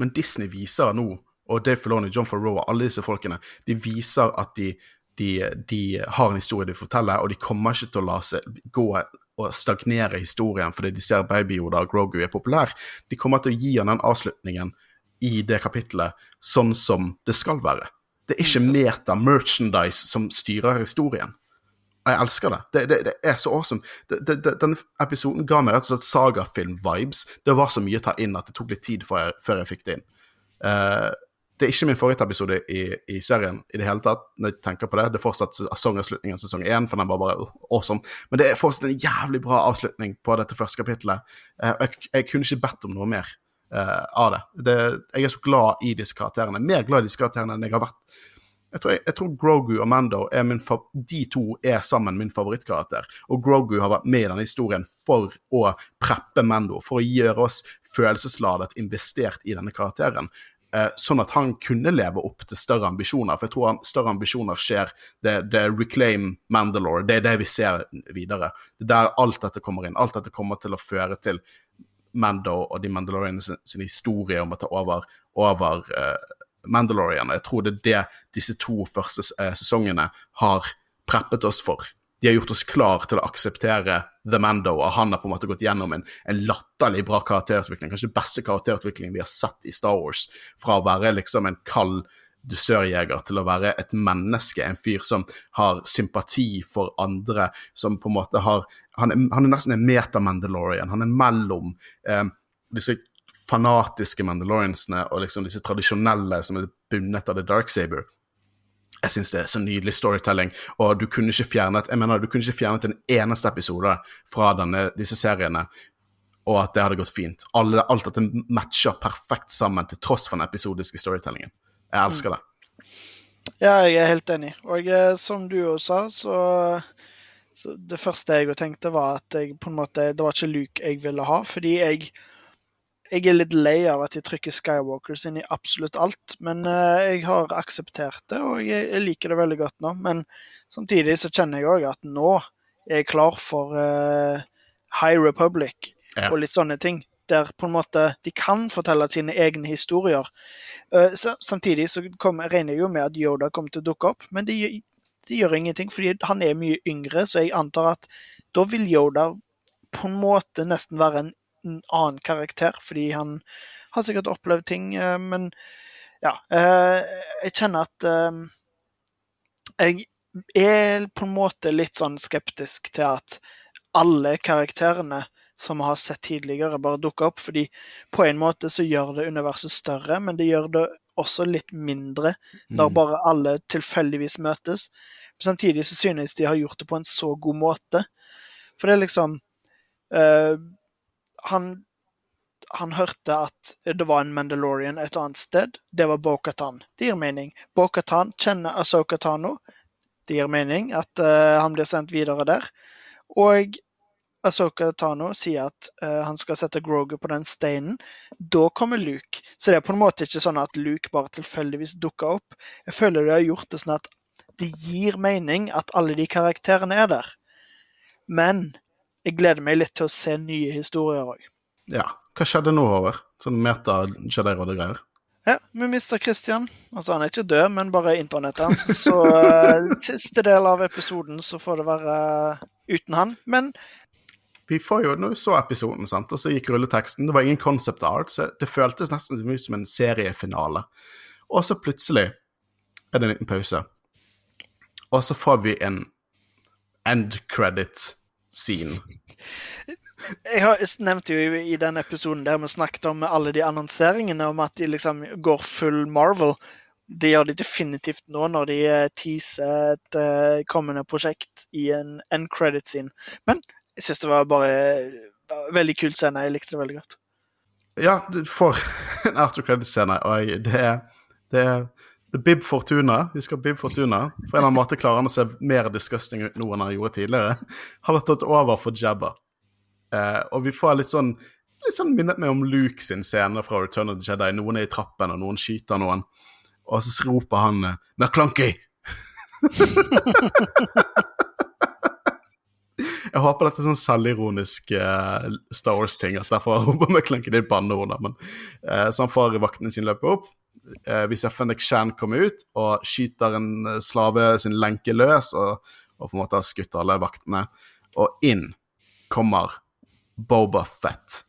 Men Disney viser nå, og Dave Filoni, John og alle disse folkene, de viser at de, de, de har en historie de forteller, og de kommer ikke til å la seg gå og stagnere historien fordi de ser Baby Yoda og Grogu er populær. De kommer til å gi han den avslutningen i det kapittelet sånn som det skal være. Det er ikke meta merchandise som styrer historien. Jeg elsker det. Det, det, det er så awesome. Det, det, det, den episoden ga meg rett og slett sagafilm-vibes. Det var så mye å ta inn at det tok litt tid før jeg, før jeg fikk det inn. Eh, det er ikke min favorittepisode i, i serien i det hele tatt. når jeg tenker på Det Det er fortsatt sesongavslutningen sesong én, for den var bare awesome. Men det er fortsatt en jævlig bra avslutning på dette første kapittelet. Eh, jeg, jeg kunne ikke bedt om noe mer uh, av det. det. Jeg er så glad i disse karakterene. Mer glad i disse karakterene enn jeg har vært jeg tror, jeg, jeg tror Grogu og Mando de to er sammen min favorittkarakter. Og Grogu har vært med i denne historien for å preppe Mando, for å gjøre oss følelsesladet investert i denne karakteren. Eh, sånn at han kunne leve opp til større ambisjoner. For jeg tror han, større ambisjoner skjer Det, er reclaim Mandalore. Det er det vi ser videre. Det er der alt dette kommer inn. Alt dette kommer til å føre til Mando og de Mandalorianene sin, sin historie om å ta over, over uh, Mandalorian. Jeg tror det er det disse to første eh, sesongene har preppet oss for. De har gjort oss klar til å akseptere The Mando, og han har på en måte gått gjennom en, en latterlig bra karakterutvikling. Kanskje den beste karakterutviklingen vi har sett i Star Wars. Fra å være liksom en kald dusørjeger til å være et menneske, en fyr som har sympati for andre, som på en måte har Han er, han er nesten en meta-Mandalorian. Han er mellom eh, disse fanatiske Mandaloriansene og liksom disse tradisjonelle som er bundet av The Dark Saber. Jeg syns det er så nydelig storytelling, og du kunne ikke fjernet jeg mener, du kunne ikke fjernet en eneste episode fra denne, disse seriene, og at det hadde gått fint. Alle, alt dette matcher perfekt sammen, til tross for den episodiske storytellingen. Jeg elsker det. Ja, jeg er helt enig. Og eh, som du òg sa, så, så Det første jeg tenkte, var at jeg på en måte, det var ikke Luke jeg ville ha. Fordi jeg, jeg er litt lei av at de trykker Skywalkers inn i absolutt alt. Men eh, jeg har akseptert det, og jeg, liker det veldig godt nå. Men samtidig så kjenner jeg òg at nå er jeg klar for uh, High Republic Ja. og litt sånne ting. Der på en måte de kan fortelle sine egne historier. Uh, så, samtidig så kom, regner jeg jo med at Yoda kommer til å dukke opp, men det, det gjør ingenting, fordi han er mye yngre, så jeg antar at da vil Yoda på en måte nesten være en, en annen karakter, fordi han har sikkert opplevd ting, eh, men ja. eh, jeg kjenner at eh, jeg er på en måte litt sånn skeptisk til at alle karakterene som vi har sett tidligere, bare dukker opp. Fordi på en måte så gjør det universet større, men det gjør det også litt mindre når Mm. bare alle tilfeldigvis møtes. Samtidig så synes de har gjort det på en så god måte. For det er liksom eh, Han han hørte at det var en Mandalorian et annet sted. Det var Bo-Katan. Det gir mening. Bo-Katan kjenner Asoka Tano. Det gir mening at uh, han blir sendt videre der. Og Asoka Tano sier at uh, han skal sette Grogu på den steinen. Da kommer Luke. Så det er på en måte ikke sånn at Luke bare tilfeldigvis dukker opp. Jeg føler de har gjort det sånn at det gir mening at alle de karakterene er der. Men jeg gleder meg litt til å se nye historier òg. Ja. Hva skjedde nå, Håvard? Sånn meta-Jedi-råd-greier? Ja, vi mister Christian. Altså, han er ikke død, men bare internettet. Så uh, siste del av episoden så får det være eh, uten han. Men Vi får jo, når vi så episoden, sant, og så gikk rulleteksten, det var ingen concept art, så det føltes nesten som en seriefinale. Og så plutselig er det en liten pause. Og så får vi en end credit scene. jeg har nevnt jo i, i den episoden der vi snakket om alle de annonseringene om at de liksom går full Marvel. Det gjør de definitivt nå når de eh, teaser et eh, kommende prosjekt i en end credit scene. Men jeg syns det var bare var veldig kul scene. Jeg likte det veldig godt. Ja, får en after credit-scene, og det det er det er Bib Fortuna. Husker Bib Fortuna? På en eller annen måte klarer han å se mer disgusting ut nå enn han gjorde tidligere. Han har tatt over for Jabba. Eh, og vi får litt sånn litt sånn minnet meg om Luke sin scene fra Return of the Jedi. Noen er i trappen, og noen skyter noen. Og så roper han eh, 'McClunky!' Jeg håper dette er sånn selvironisk uh, Star Wars-ting. at Derfor roper McClunky det er banneord. eh, Så han får vaktene sine løpe opp. Eh, vi ser Fennek Shan komme ut og skyter en eh, slave sin lenke løs, og, og på en måte har skutt alle vaktene. Og inn kommer Boba Fett.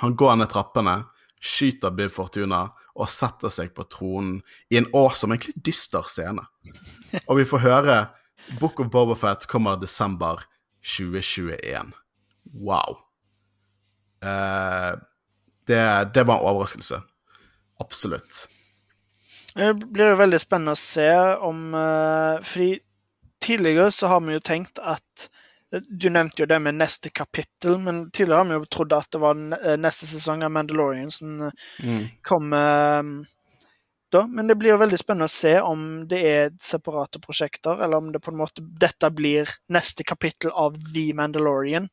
Han går ned trappene, skyter Bib Fortuna og setter seg på tronen i en awesome, egentlig dyster scene. Og vi får høre Book of Boba Fett kommer desember 2021. Wow. Eh, det, det var en overraskelse. Absolutt. Det blir jo veldig spennende å se om eh, Fordi tidligere så har vi jo tenkt at Du nevnte jo det med neste kapittel, men tidligere har vi jo trodd at det var eh, neste sesong av Mandalorian som eh, Mm. kom eh, da. Men det blir jo veldig spennende å se om det er separate prosjekter, eller om det på en måte dette blir neste kapittel av The Mandalorian.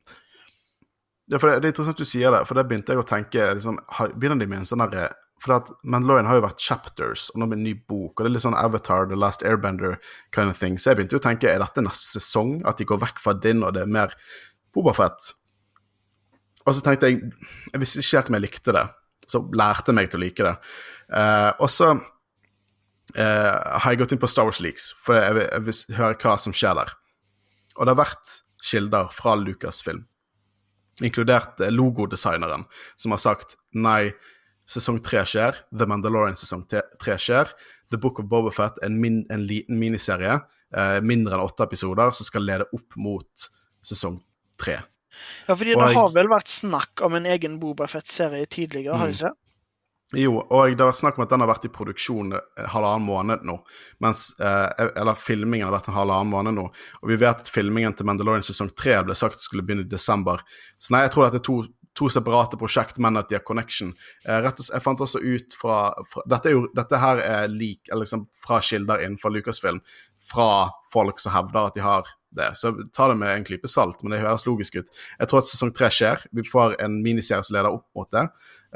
Ja, for det, det er interessant du sier det, for det begynte jeg å tenke liksom, Begynner de med en sånn For at Mandalorian har jo vært chapters, og nå med en ny bok, og det er litt sånn Avatar, The Last Airbender kind of thing. Så jeg begynte jo å tenke, er dette neste sesong? At de går vekk fra din, og det er mer Bobafett? Og så tenkte jeg Jeg visste ikke helt om jeg likte det. Så lærte jeg meg til å like det. Eh, og så eh, har jeg gått inn på Star Wars Leaks, for jeg vil, jeg vil høre hva som skjer der. Og det har vært kilder fra Lucasfilm, inkludert eh, logodesigneren, som har sagt nei, sesong tre skjer, The Mandalorian sesong tre skjer, The Book of Bobafett, en, min, en liten miniserie, eh, mindre enn åtte episoder, som skal lede opp mot sesong tre. Ja, fordi Og det har vel vært snakk om en egen Bobafett-serie tidligere, har det ikke? Jo, og det var snakk om at den har vært i produksjon eh, halvannen måned nå. Mens, eh, eller filmingen har vært en halvannen måned nå. Og vi vet at filmingen til Mandalorian sesong tre ble sagt skulle begynne i desember. Så nei, jeg tror dette er to, to separate prosjekt, men at de har connection. Eh, rett og jeg fant også ut fra, fra dette, jo, dette her er lik, liksom fra kilder innenfor Lucasfilm, fra folk som hevder at de har det. Så ta det med en klype salt, men det høres logisk ut. Jeg tror at sesong tre skjer. Vi får en miniserie som leder opp mot det,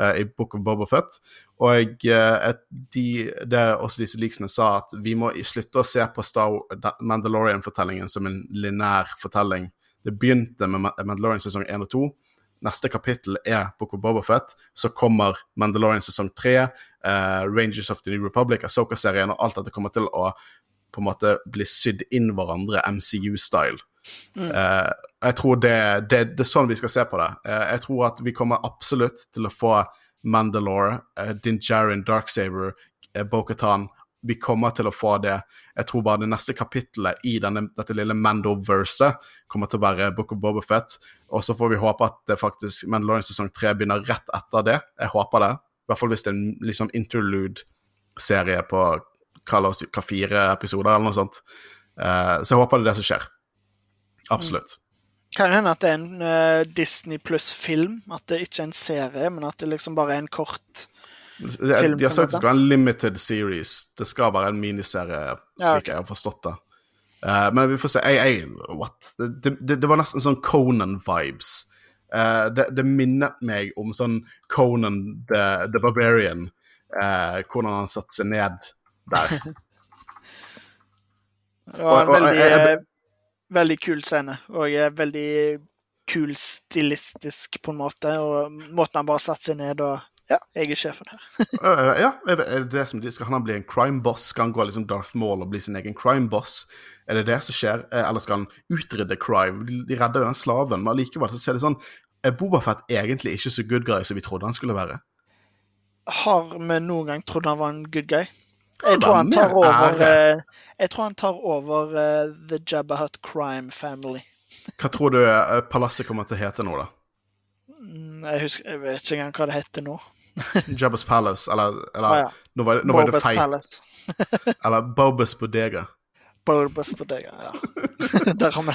eh, i Book of Boba Fett. Og et, de, det er også disse leaksene sa, at vi må slutte å se på Star Mandalorian-fortellingen som en linær fortelling. Det begynte med Mandalorian sesong 1 og 2. Neste kapittel er Book of Boba Fett. Så kommer Mandalorian sesong 3, uh, Rangers of the New Republic, Asoka-serien, og alt dette kommer til å på en måte bli sydd inn hverandre MCU-style. Eh, jeg tror det, det, det er sånn vi skal se på det. Uh, jeg tror at vi kommer absolutt til å få Mandalore, uh, Din Djarin, Darksaber, uh, Bo-Katan. Vi kommer til å få det. Jeg tror bare det neste kapittelet i denne, dette lille Mando-verset kommer til å være Book of Boba Fett. Og så får vi håpe at det faktisk Mandalorian sesong tre begynner rett etter det. Jeg håper det. I hvert fall hvis det er en liksom interlude-serie på hva, oss hva fire episoder eller noe sånt. Uh, så jeg håper det er det som skjer. Absolutt. Kan hende at det er en uh, Disney pluss-film. At det ikke er en serie, men at det liksom bare er en kort Film, de har sagt det skal være en limited series. Det skal være en miniserie, slik Ja, jeg har forstått det. Uh, men vi får se. Ei, ei, what? Det, det, det var nesten sånn Conan-vibes. Uh, det, det minnet meg om sånn Conan the, the Barbarian. Uh, hvordan han satte seg ned der. Det var en Og- og veldig, jeg- veldig kul scene. Og veldig kul stilistisk, på en måte. Og måten han bare satte seg ned og Ja, jeg er sjefen her. Øh, ja, er det som de, Skal han bli en crime boss? Skal han gå liksom Darth Maul og bli sin egen crime boss? Er det det som skjer? Eh, Eller skal han utrydde crime? De, de redder den slaven, men allikevel så ser det sånn Er Bobafett egentlig ikke så good guy som vi trodde han skulle være? Har vi noen gang trodd han var en good guy? Jeg tror han tar over eh, Jeg tror han tar over uh, The Jabba Hutt Crime Family. Hva tror du eh, palasset kommer til å hete nå, da? Mm, Jeg husker, jeg vet ikke engang hva det heter nå. Jabba's Palace, eller, eller Ah, ja. Nå var nå var det feit. Eller Bobas Bodega. Bobas Bodega, ja. Der har vi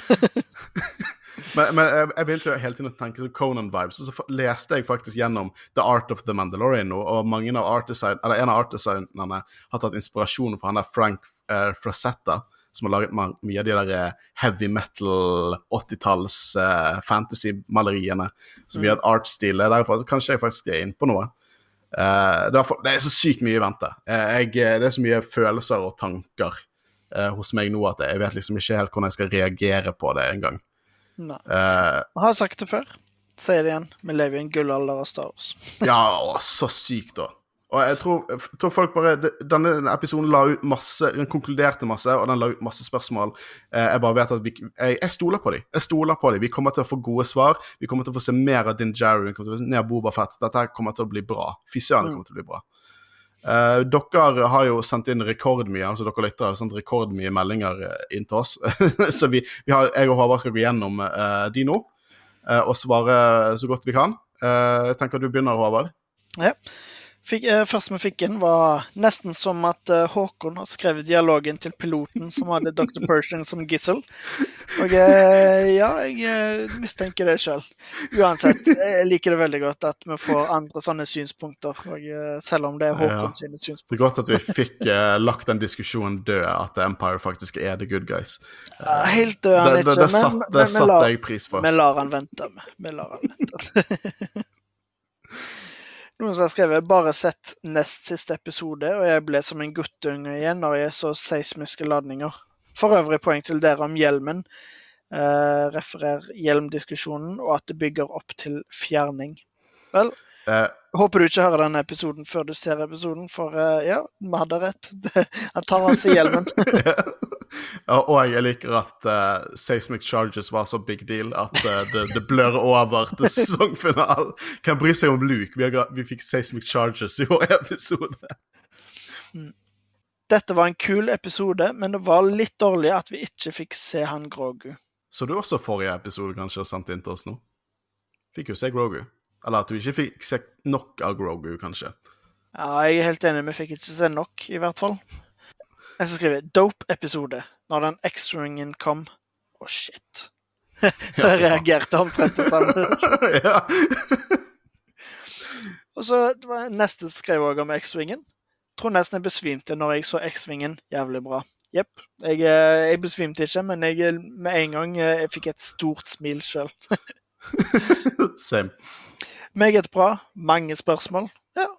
Men, men jeg, jeg begynte jo hele tiden å tenke på Conan-vibes, og så leste jeg faktisk gjennom The Art of the Mandalorian nå, og mange av art eller en av art-designerne har tatt inspirasjon fra han der Frank uh, Frazetta, som har laget mye av de der eh, heavy metal 80-talls eh, fantasy-maleriene. Så mye av art-stil er derfra, så kanskje jeg faktisk er inne på noe. Eh, det, er, så sykt mye i vente. Eh, jeg, det er så mye følelser og tanker eh, hos meg nå at jeg vet liksom ikke helt hvordan jeg skal reagere på det engang. Nei. Uh, Jeg har sagt det før. Sier det igjen. Vi lever i en gullalder av Star Wars. ja, å, så sykt, da. Og jeg tror, jeg tror folk bare Denne episoden la ut masse Den konkluderte masse, og den la ut masse spørsmål. Eh, jeg bare vet at vi, jeg, jeg stoler på dem. Jeg stoler på dem. Vi kommer til å få gode svar. Vi kommer til å få se mer av Din Jerry. Vi kommer til å se kommer til å bli bra. Fy kommer til å bli bra. Eh, dere har jo sendt inn rekordmye altså dere lytter, har sendt rekordmye meldinger eh, inn til oss. så vi, vi har, jeg og Håvard skal gå gjennom eh, de nå eh, og svare så godt vi kan. Eh, jeg tenker du begynner, Håvard. Ja. Fikk, eh, første vi fikk inn, var nesten som at eh, Håkon har skrevet dialogen til piloten som hadde Dr. Pershing som gissel. Og eh, ja, jeg mistenker det sjøl. Uansett, jeg liker det veldig godt at vi får andre sånne synspunkter. Og, selv om det er Håkon Ja. sine Det er godt at vi fikk lagt den diskusjonen død, at Empire faktisk er the good guys. Helt død han ikke, det, satt, men, vi, satte lar, jeg pris på. vi lar han vente. Vi lar han vente. Noen som har skrevet 'bare sett nest siste episode', og jeg ble som en guttunge igjen når jeg så seismiske ladninger. For øvrig poeng til dere om hjelmen. Eh, referer hjelmdiskusjonen, og at det bygger opp til fjerning. Vel, Eh, håper du ikke hører denne episoden før du ser episoden, for eh, ja, vi hadde rett. Han tar av seg hjelmen. Og jeg liker at uh, Seismic Charges var så big deal at uh, det, det blør over til sesongfinalen. Hvem bryr seg om Luke? Vi, har, vi fikk Seismic Charges i vår episode. Dette var en kul episode, men det var litt dårlig at vi ikke fikk se han Grogu. Så du også forrige episode kanskje har sendt inn til oss nå? Fikk jo se Grogu. Eller at du ikke fikk se nok av Grogu, kanskje. Ja, jeg er helt enig, vi fikk ikke se nok, i hvert fall. Jeg skal skrive 'dope episode' når den X-ringen kom. Å, oh, shit. Jeg reagerte omtrent det samme. ja. Og så det var Neste skrev òg om X-Wingen. Tror nesten jeg besvimte når jeg så X-Wingen. Jævlig bra. Jepp. Jeg, eh, jeg, besvimte ikke, men jeg eh, med en gang eh, jeg fikk et stort smil sjøl. Same. Meget bra. Mange spørsmål. Ja,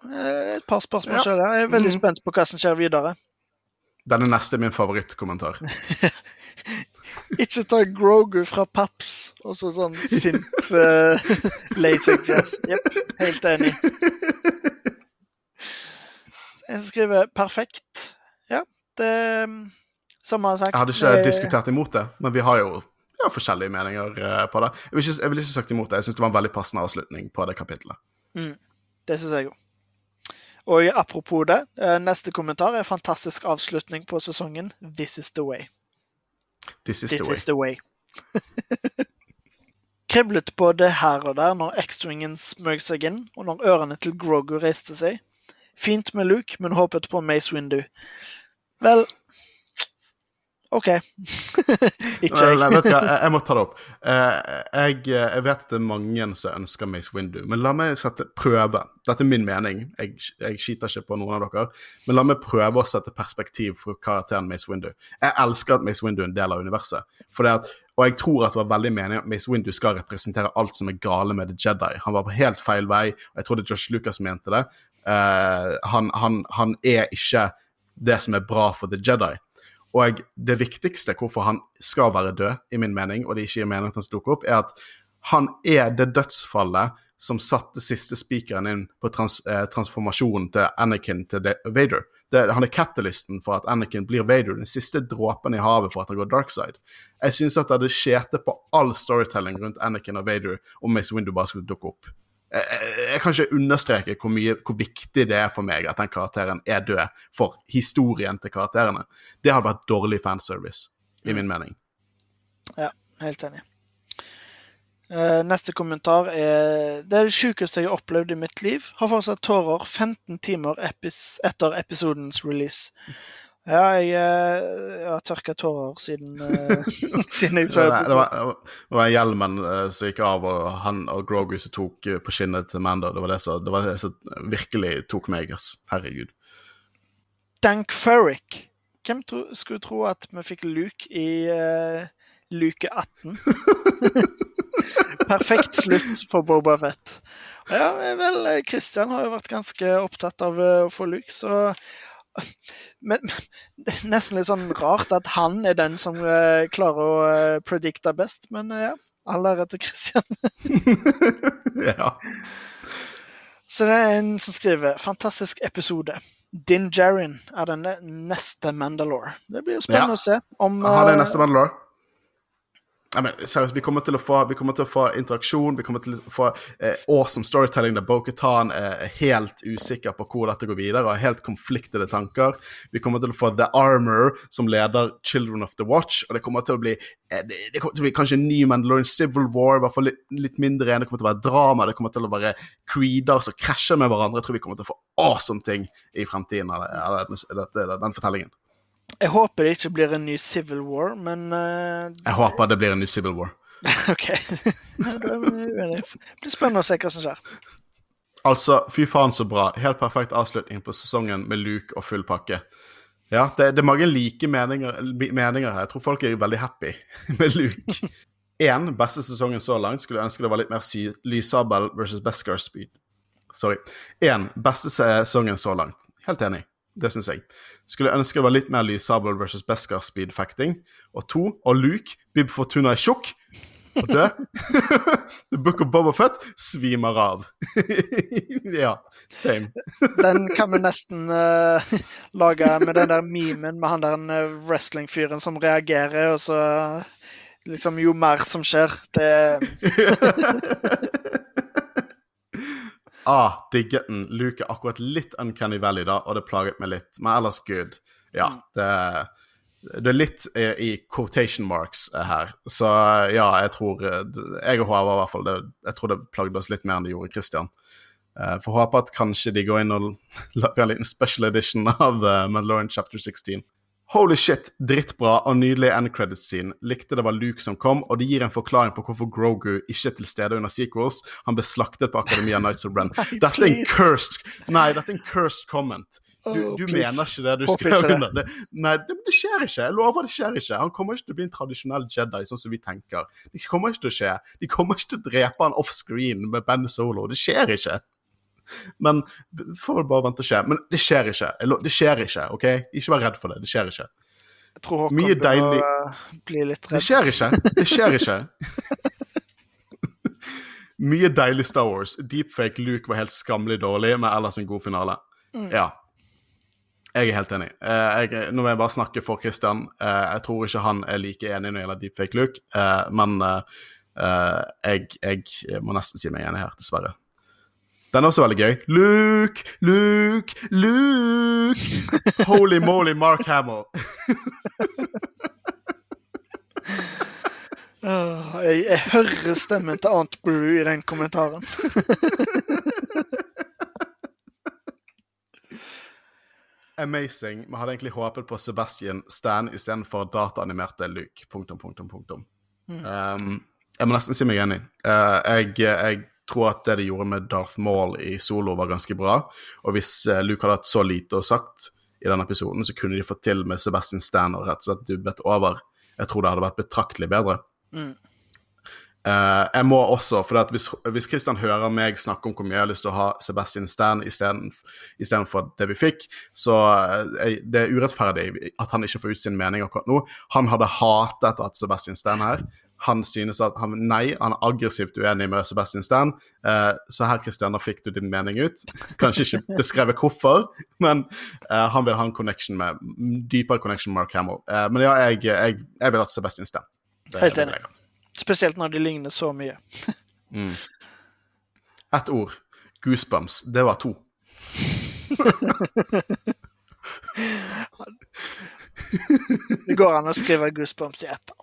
et par spørsmål ja. sjøl. Jeg er veldig mm. spent på hva som skjer videre. Denne neste er min favorittkommentar. Ikke ta Grogu fra Paps og så sånn sint uh, latex. Jepp, helt enig. En som skriver 'perfekt'. Ja, det Som jeg har sagt Jeg hadde ikke det... diskutert imot det, men vi har jo ja, forskjellige meninger uh, på det. Jeg vil, ikke, vil ikke sagt imot det. Jeg syns det var en veldig passende avslutning på det kapitlet. Mm, det syns jeg òg. Og apropos det, eh, neste kommentar er fantastisk avslutning på sesongen. This is the way. This is This the way. Is the way. Kriblet både her og der når X-Wingen smøg seg inn, og når ørene til Grogu reiste seg. Fint med Luke, men håpet på Mace Windu. Vel, OK. ikke jeg. Nei, vet du hva, jeg, jeg må ta det opp. Uh, jeg, jeg, vet at det er mange som ønsker Mace Windu, men la meg sette prøve. Dette er min mening, jeg, jeg skiter ikke på noen av dere, men la meg prøve å sette perspektiv for karakteren Mace Windu. Jeg elsker at Mace Windu er en del av universet, for det at, og jeg tror at det var veldig meningen at Mace Windu skal representere alt som er gale med The Jedi. Han var på helt feil vei, og jeg tror det Josh Lucas mente det. Uh, han, han, han er ikke det som er bra for The Jedi. Og det viktigste hvorfor han skal være død, i min mening, og det ikke gir mening at han skal dukke opp, er at han er det dødsfallet som satte siste spikeren inn på trans eh, transformasjonen til Anakin til Vader. Det, han er catalysten for at Anakin blir Vader, den siste dråpen i havet for at han går dark side. Jeg syns at det hadde skjete på all storytelling rundt Anakin og Vader om Mace Windu bare skulle dukke opp jeg, jeg kan ikke understreke hvor, mye, hvor viktig det er for meg at den karakteren er død for historien til karakterene. Det hadde vært dårlig fanservice, i min mening. Ja, helt enig. Uh, neste kommentar er Det er det sjukeste jeg har opplevd i mitt liv. Har fortsatt tårer 15 timer epis etter episodens release. Ja, jeg, eh, jeg har tørka tårer siden, uh, siden jeg episoden. Det var, det var hjelmen uh, som gikk av, og han og Grogu som tok uh, på skinnet til Mando. Det var det som, det var det som virkelig tok meg, ass. Herregud. Dank Ferrick. Hvem tro, skulle tro at vi fikk Luke i luke 18? Perfekt slutt på Boba Fett. Ja, vel, Christian har jo vært ganske opptatt av å få Luke, så men, det er nesten litt sånn rart at han er den som uh, klarer å uh, predikte best, men uh, ja. All ære til Christian. ja. Så det er en som skriver 'Fantastisk episode'. Din Jarin er den neste Mandalore. Det blir jo spennende ja. å se om Han er neste Mandalore ja, men, seriøst, vi kommer, til å få, til å få interaksjon, vi kommer til å få eh, awesome storytelling der Boketan er helt usikker på hvor dette går videre og har helt konfliktede tanker. Vi kommer til å få The Armor som leder Children of the Watch, og det kommer til å bli, eh, det, det, til å bli kanskje en ny Mandalorian Civil War, i hvert fall litt, litt mindre enn. Det kommer til å være drama, det kommer til å være creeder som krasjer med hverandre. Jeg tror vi kommer til å få awesome ting i fremtiden av den fortellingen. Jeg håper det ikke blir en ny Civil War, men uh... Jeg håper det blir en ny Civil War. OK. det blir spennende å se hva som skjer. Altså, fy faen så bra. Helt perfekt avslutning på sesongen med Luke og full pakke. Ja, det, det er mange like meninger, meninger, her. Jeg tror folk er veldig happy med Luke. Én, beste sesongen så langt. Skulle ønske det var litt mer Lysabel versus Beskar Speed. Sorry. Én, beste sesongen så langt. Helt enig. Det syns jeg. Skulle ønske det var litt mer Lysabel versus Beskar speedfacting. Og to, og Luke, Bib Fortuna er tjukk. Og det The Book of Boba Fett svimer av. ja, same. Den kan vi nesten uh, lage med den der memen med han der uh, wrestlingfyren som reagerer, og så liksom jo mer som skjer, det ah, digget den. Luke er akkurat litt Uncanny Valley, da, og det plaget meg litt. Men ellers good. Ja, Mm. det, det er litt i, i quotation marks eh, her. Så ja, jeg tror eh, Jeg og Håvard i hvert fall, det, jeg tror det plagde oss litt mer enn det gjorde Christian. Uh, Får håpe at kanskje de går inn og lager en liten special edition av uh, Mandalorian chapter 16. Holy shit, drittbra og nydelig end credit scene. Likte det var Luke som kom, og det gir en forklaring på hvorfor Grogu ikke er til stede under sequels. Han ble slaktet på Akademia Nights of Brenn. Dette er en cursed Nei, dette er en cursed comment. Du, du oh, mener ikke det du skrev under. Det, nei, det, det skjer ikke. Jeg lover det skjer ikke. Han kommer ikke til å bli en tradisjonell Jedi, sånn som vi tenker. Det kommer ikke til å skje. De kommer ikke til å drepe han offscreen med Ben Solo. Det skjer ikke. Men får vel bare vente og se. Men det skjer ikke. Det skjer ikke, OK? Ikke vær redd for det. Det skjer ikke. Jeg tror Håkon Mye deilig- uh, bli litt Det skjer ikke. Det skjer ikke. Mye deilig Star Wars. Deepfake Luke var helt skammelig dårlig, men ellers en god finale. Ja. Jeg er helt enig. Eh, jeg, nå vil jeg bare snakke for Christian. Eh, jeg tror ikke han er like enig når det gjelder deepfake Luke, eh, men eh, eh, jeg, jeg må nesten si meg enig her, dessverre. Den er også veldig gøy. Luke, Luke, Luke! Holy moly, Mark Hamill. Åh, jeg, jeg hører stemmen til Aunt Brew i den kommentaren. Amazing. Vi hadde egentlig håpet på Sebastian Stan istedenfor dataanimerte Luke. Punktum, punktum, punktum. Um, jeg må nesten si meg enig. Uh, jeg, jeg tror at det de gjorde med Darth Maul i Solo, var ganske bra. Og hvis eh, Luke hadde hatt så lite å sagt i den episoden, så kunne de fått til med Sebastian Stan og rett og slett dubbet over. Jeg tror det hadde vært betraktelig bedre. Mm. Uh, jeg må også, for hvis, hvis Christian hører meg snakke om hvor mye jeg har lyst til å ha Sebastian Stan isteden- istedenfor det vi fikk, så uh, det er urettferdig at han ikke får ut sin mening akkurat nå. Han hadde hatet at Sebastian Stan her. Han synes at han, Nei, han er aggressivt uenig med Sebastian Stan. Eh, så her, Christian, da fikk du din mening ut. Kanskje ikke beskrevet hvorfor, men eh, han vil ha en connection med dypere connection med Mark Hamill. Eh, men ja, jeg, jeg, jeg vil ha Sebastian Stan. Det, Helt enig. Spesielt når de ligner så mye. Mm. Ett ord. Goosebumps. Det var to. Det går an å skrive goosebumps i ett.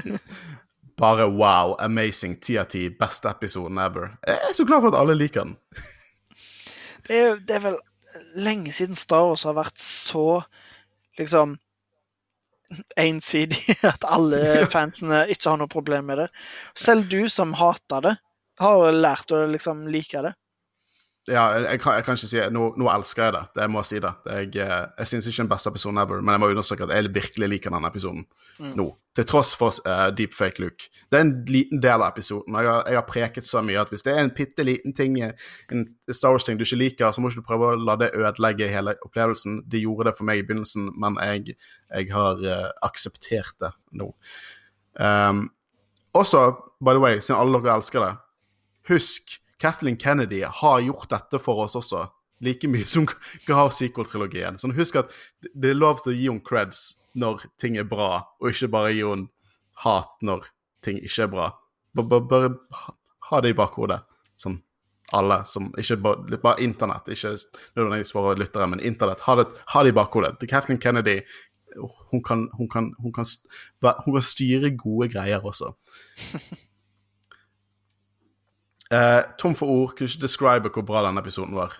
Bare wow, amazing, ti av ti, beste episoden ever. Jeg er så glad for at alle liker den. Det er, det er vel lenge siden Star Wars har vært så liksom ensidig at alle fansene ikke har noe problem med det. Selv du som hater det, har lært å liksom like det. Ja, jeg, kan, jeg kan ikke si Nå, nå elsker jeg det. det jeg må si det. Jeg, eh, jeg syns ikke den beste episoden ever, men jeg må understreke at jeg virkelig liker denne episoden nå. Til tross for uh, deepfake Luke. Det er en liten del av episoden. Jeg har, jeg har preket så mye at hvis det er en bitte liten ting, en Star Wars-ting du ikke liker, så må ikke du prøve å la det ødelegge hele opplevelsen. Det gjorde det for meg i begynnelsen, men jeg, jeg har uh, akseptert det nå. Um, også, by the way, siden alle dere elsker det, husk Kathleen Kennedy har gjort dette for oss også. Like mye som ga sequel-trilogien. Sånn, husk at det er lov til å gi henne creds når ting er bra, og ikke bare gi henne hat når ting ikke er bra. Bare, ha- det i bakhodet. Sånn alle som Ikke bare, bare internett, ikke nødvendigvis for lyttere, men internett. Ha det, ha det i bakhodet. Kathleen Kennedy hun kan, hun, kan, hun, kan, hun kan styre gode greier også. Eh, tom for ord, kunne ikke describe hvor bra denne episoden var.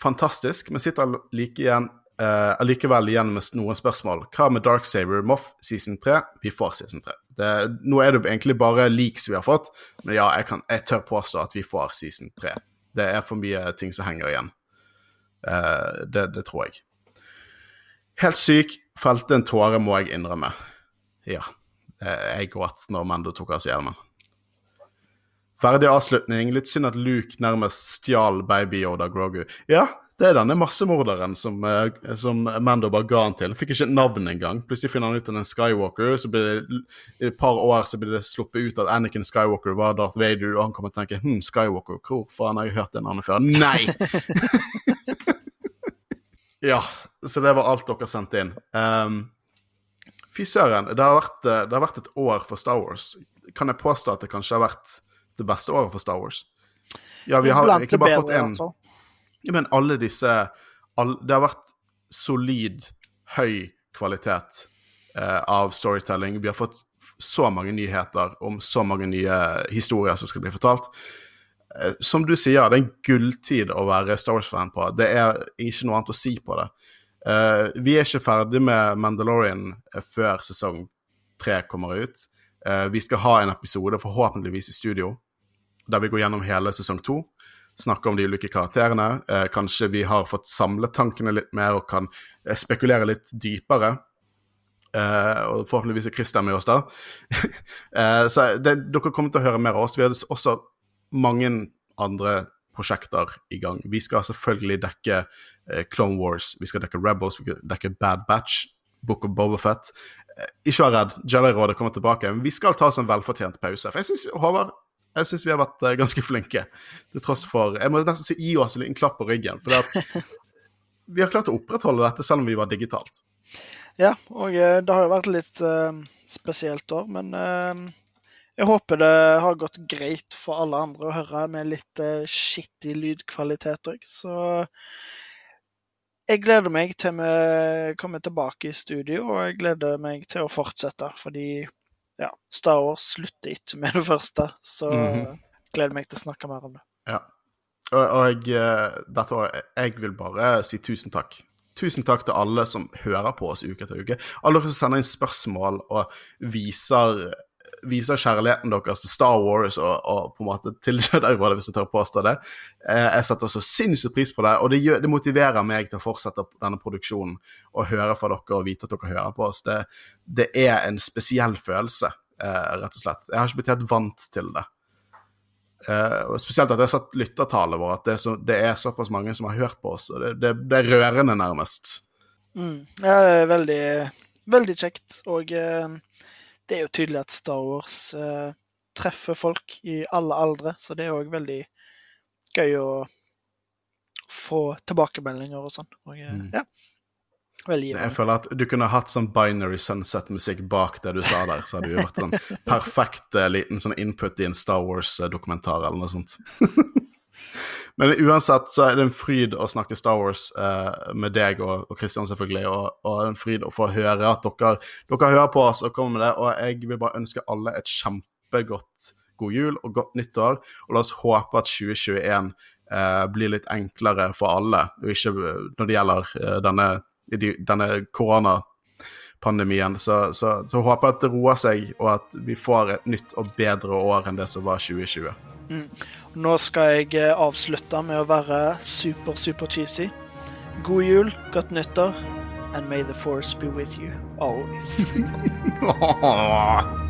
Fantastisk, men sitter like igjen, eh, allikevel igjen med noen spørsmål. Hva med Darksaber Moff season 3? Vi får season 3. Det, nå er det egentlig bare leaks vi har fått, men ja, jeg, kan, jeg tør påstå at vi får season 3. Det er for mye ting som henger igjen. Eh, det, det tror jeg. Helt syk. Felte en tåre, må jeg innrømme. Ja. Eh, jeg gråt når Mando tok av seg hjelmen. Ferdig avslutning. Litt synd at Luke nærmest stjal Baby Yoda Grogu. Ja, det er denne massemorderen som, eh, som Mando bare ga han til. Han fikk ikke navn engang. Plutselig finner han ut at han er Skywalker. Så blir det, I et par år så blir det sluppet ut at Anakin Skywalker var Darth Vader, og han kommer til å tenke hm, Skywalker, hvor faen har jeg hørt det navnet før? Nei! ja, så det var alt dere sendte inn. Um, Fy søren, det, eh, det har vært et år for Star Wars. Kan jeg påstå at det kanskje har vært det beste året for Star Wars? Ja, vi har egentlig bare fått én en ja, men alle disse all, Det har vært solid, høy kvalitet eh, av storytelling. Vi har fått så mange nyheter om så mange nye historier som skal bli fortalt. Eh, som du sier, det er en gulltid å være Star Wars-fan på. Det er ikke noe annet å si på det. Eh, vi er ikke ferdig med Mandalorian eh, før sesong tre kommer ut. Eh, vi skal ha en episode, forhåpentligvis i studio, der vi går gjennom hele sesong to snakke om de ulike karakterene. Eh, kanskje vi har fått samlet tankene litt mer og kan eh, spekulere litt dypere. Eh, og forhåpentligvis er Christian med oss da. eh, så det, dere kommer til å høre mer av oss. Vi har også mange andre prosjekter i gang. Vi skal selvfølgelig dekke eh, Clone Wars, vi skal dekke Rebels, vi skal dekke Bad Batch, Book of Bobafett. Eh, ikke vær redd, Jelly-rådet kommer tilbake. Men vi skal ta oss en velfortjent pause. For jeg syns, Håvard, jeg syns vi har vært eh, ganske flinke. Til tross for Jeg må nesten si gi oss en liten klapp på ryggen. For vi har klart å opprettholde dette selv om vi var digitalt. Ja, og eh, det har jo vært litt uh, spesielt år, men uh, jeg håper det har gått greit for alle andre å høre med litt uh, skittig lydkvalitet òg. Så jeg gleder meg til vi kommer tilbake i studio, og jeg gleder meg til å fortsette. Fordi ja, Star Wars slutter ikke med det første, så Mhm. gleder meg til å snakke mer om det. Ja. Og, og jeg, eh, dette var, jeg vil bare si tusen takk. Tusen takk til alle som hører på oss uke etter uke. Alle dere som sender inn spørsmål og viser, viser kjærligheten deres til Star Wars og, og på en måte til Jedi-rådet, hvis jeg tør påstå det. Eh, Jeg setter så sinnssykt pris på det, og det, gjør, det motiverer meg til å fortsette denne produksjonen og høre fra dere og vite at dere hører på oss. Det, det er en spesiell følelse, eh, rett og slett. Jeg har ikke blitt helt vant til det. Uh, og Spesielt at jeg har sett lyttertallet vårt, at det er, så, det er såpass mange som har hørt på oss. og Det, det, det er rørende, nærmest. Mm. Ja, det er veldig, veldig kjekt. Og eh, det er jo tydelig at Star Wars eh, treffer folk i alle aldre, så det er òg veldig gøy å få tilbakemeldinger og sånn. Og eh, Mm. ja, Jeg føler at du kunne hatt sånn Binary Sunset-musikk bak det du sa der, så hadde det vært sånn perfekt eh, liten sånn input i en Star Wars-dokumentar eller noe sånt. Men uansett så er det en fryd å snakke Star Wars eh, med deg og, og Christian, selvfølgelig, og, og en fryd å få høre at dere, dere hører på oss og kommer med det. Og jeg vil bare ønske alle et kjempegodt god jul og godt nyttår. Og la oss håpe at 2021 eh, blir litt enklere for alle, og ikke når det gjelder eh, denne, denne korona koronapandemien. Så, så, så håper jeg at det roer seg, og at vi får et nytt og bedre år enn det som var 2020. Nå skal jeg eh, avslutte med å være super, super cheesy. God jul, godt nyttår, and may the force be with you always.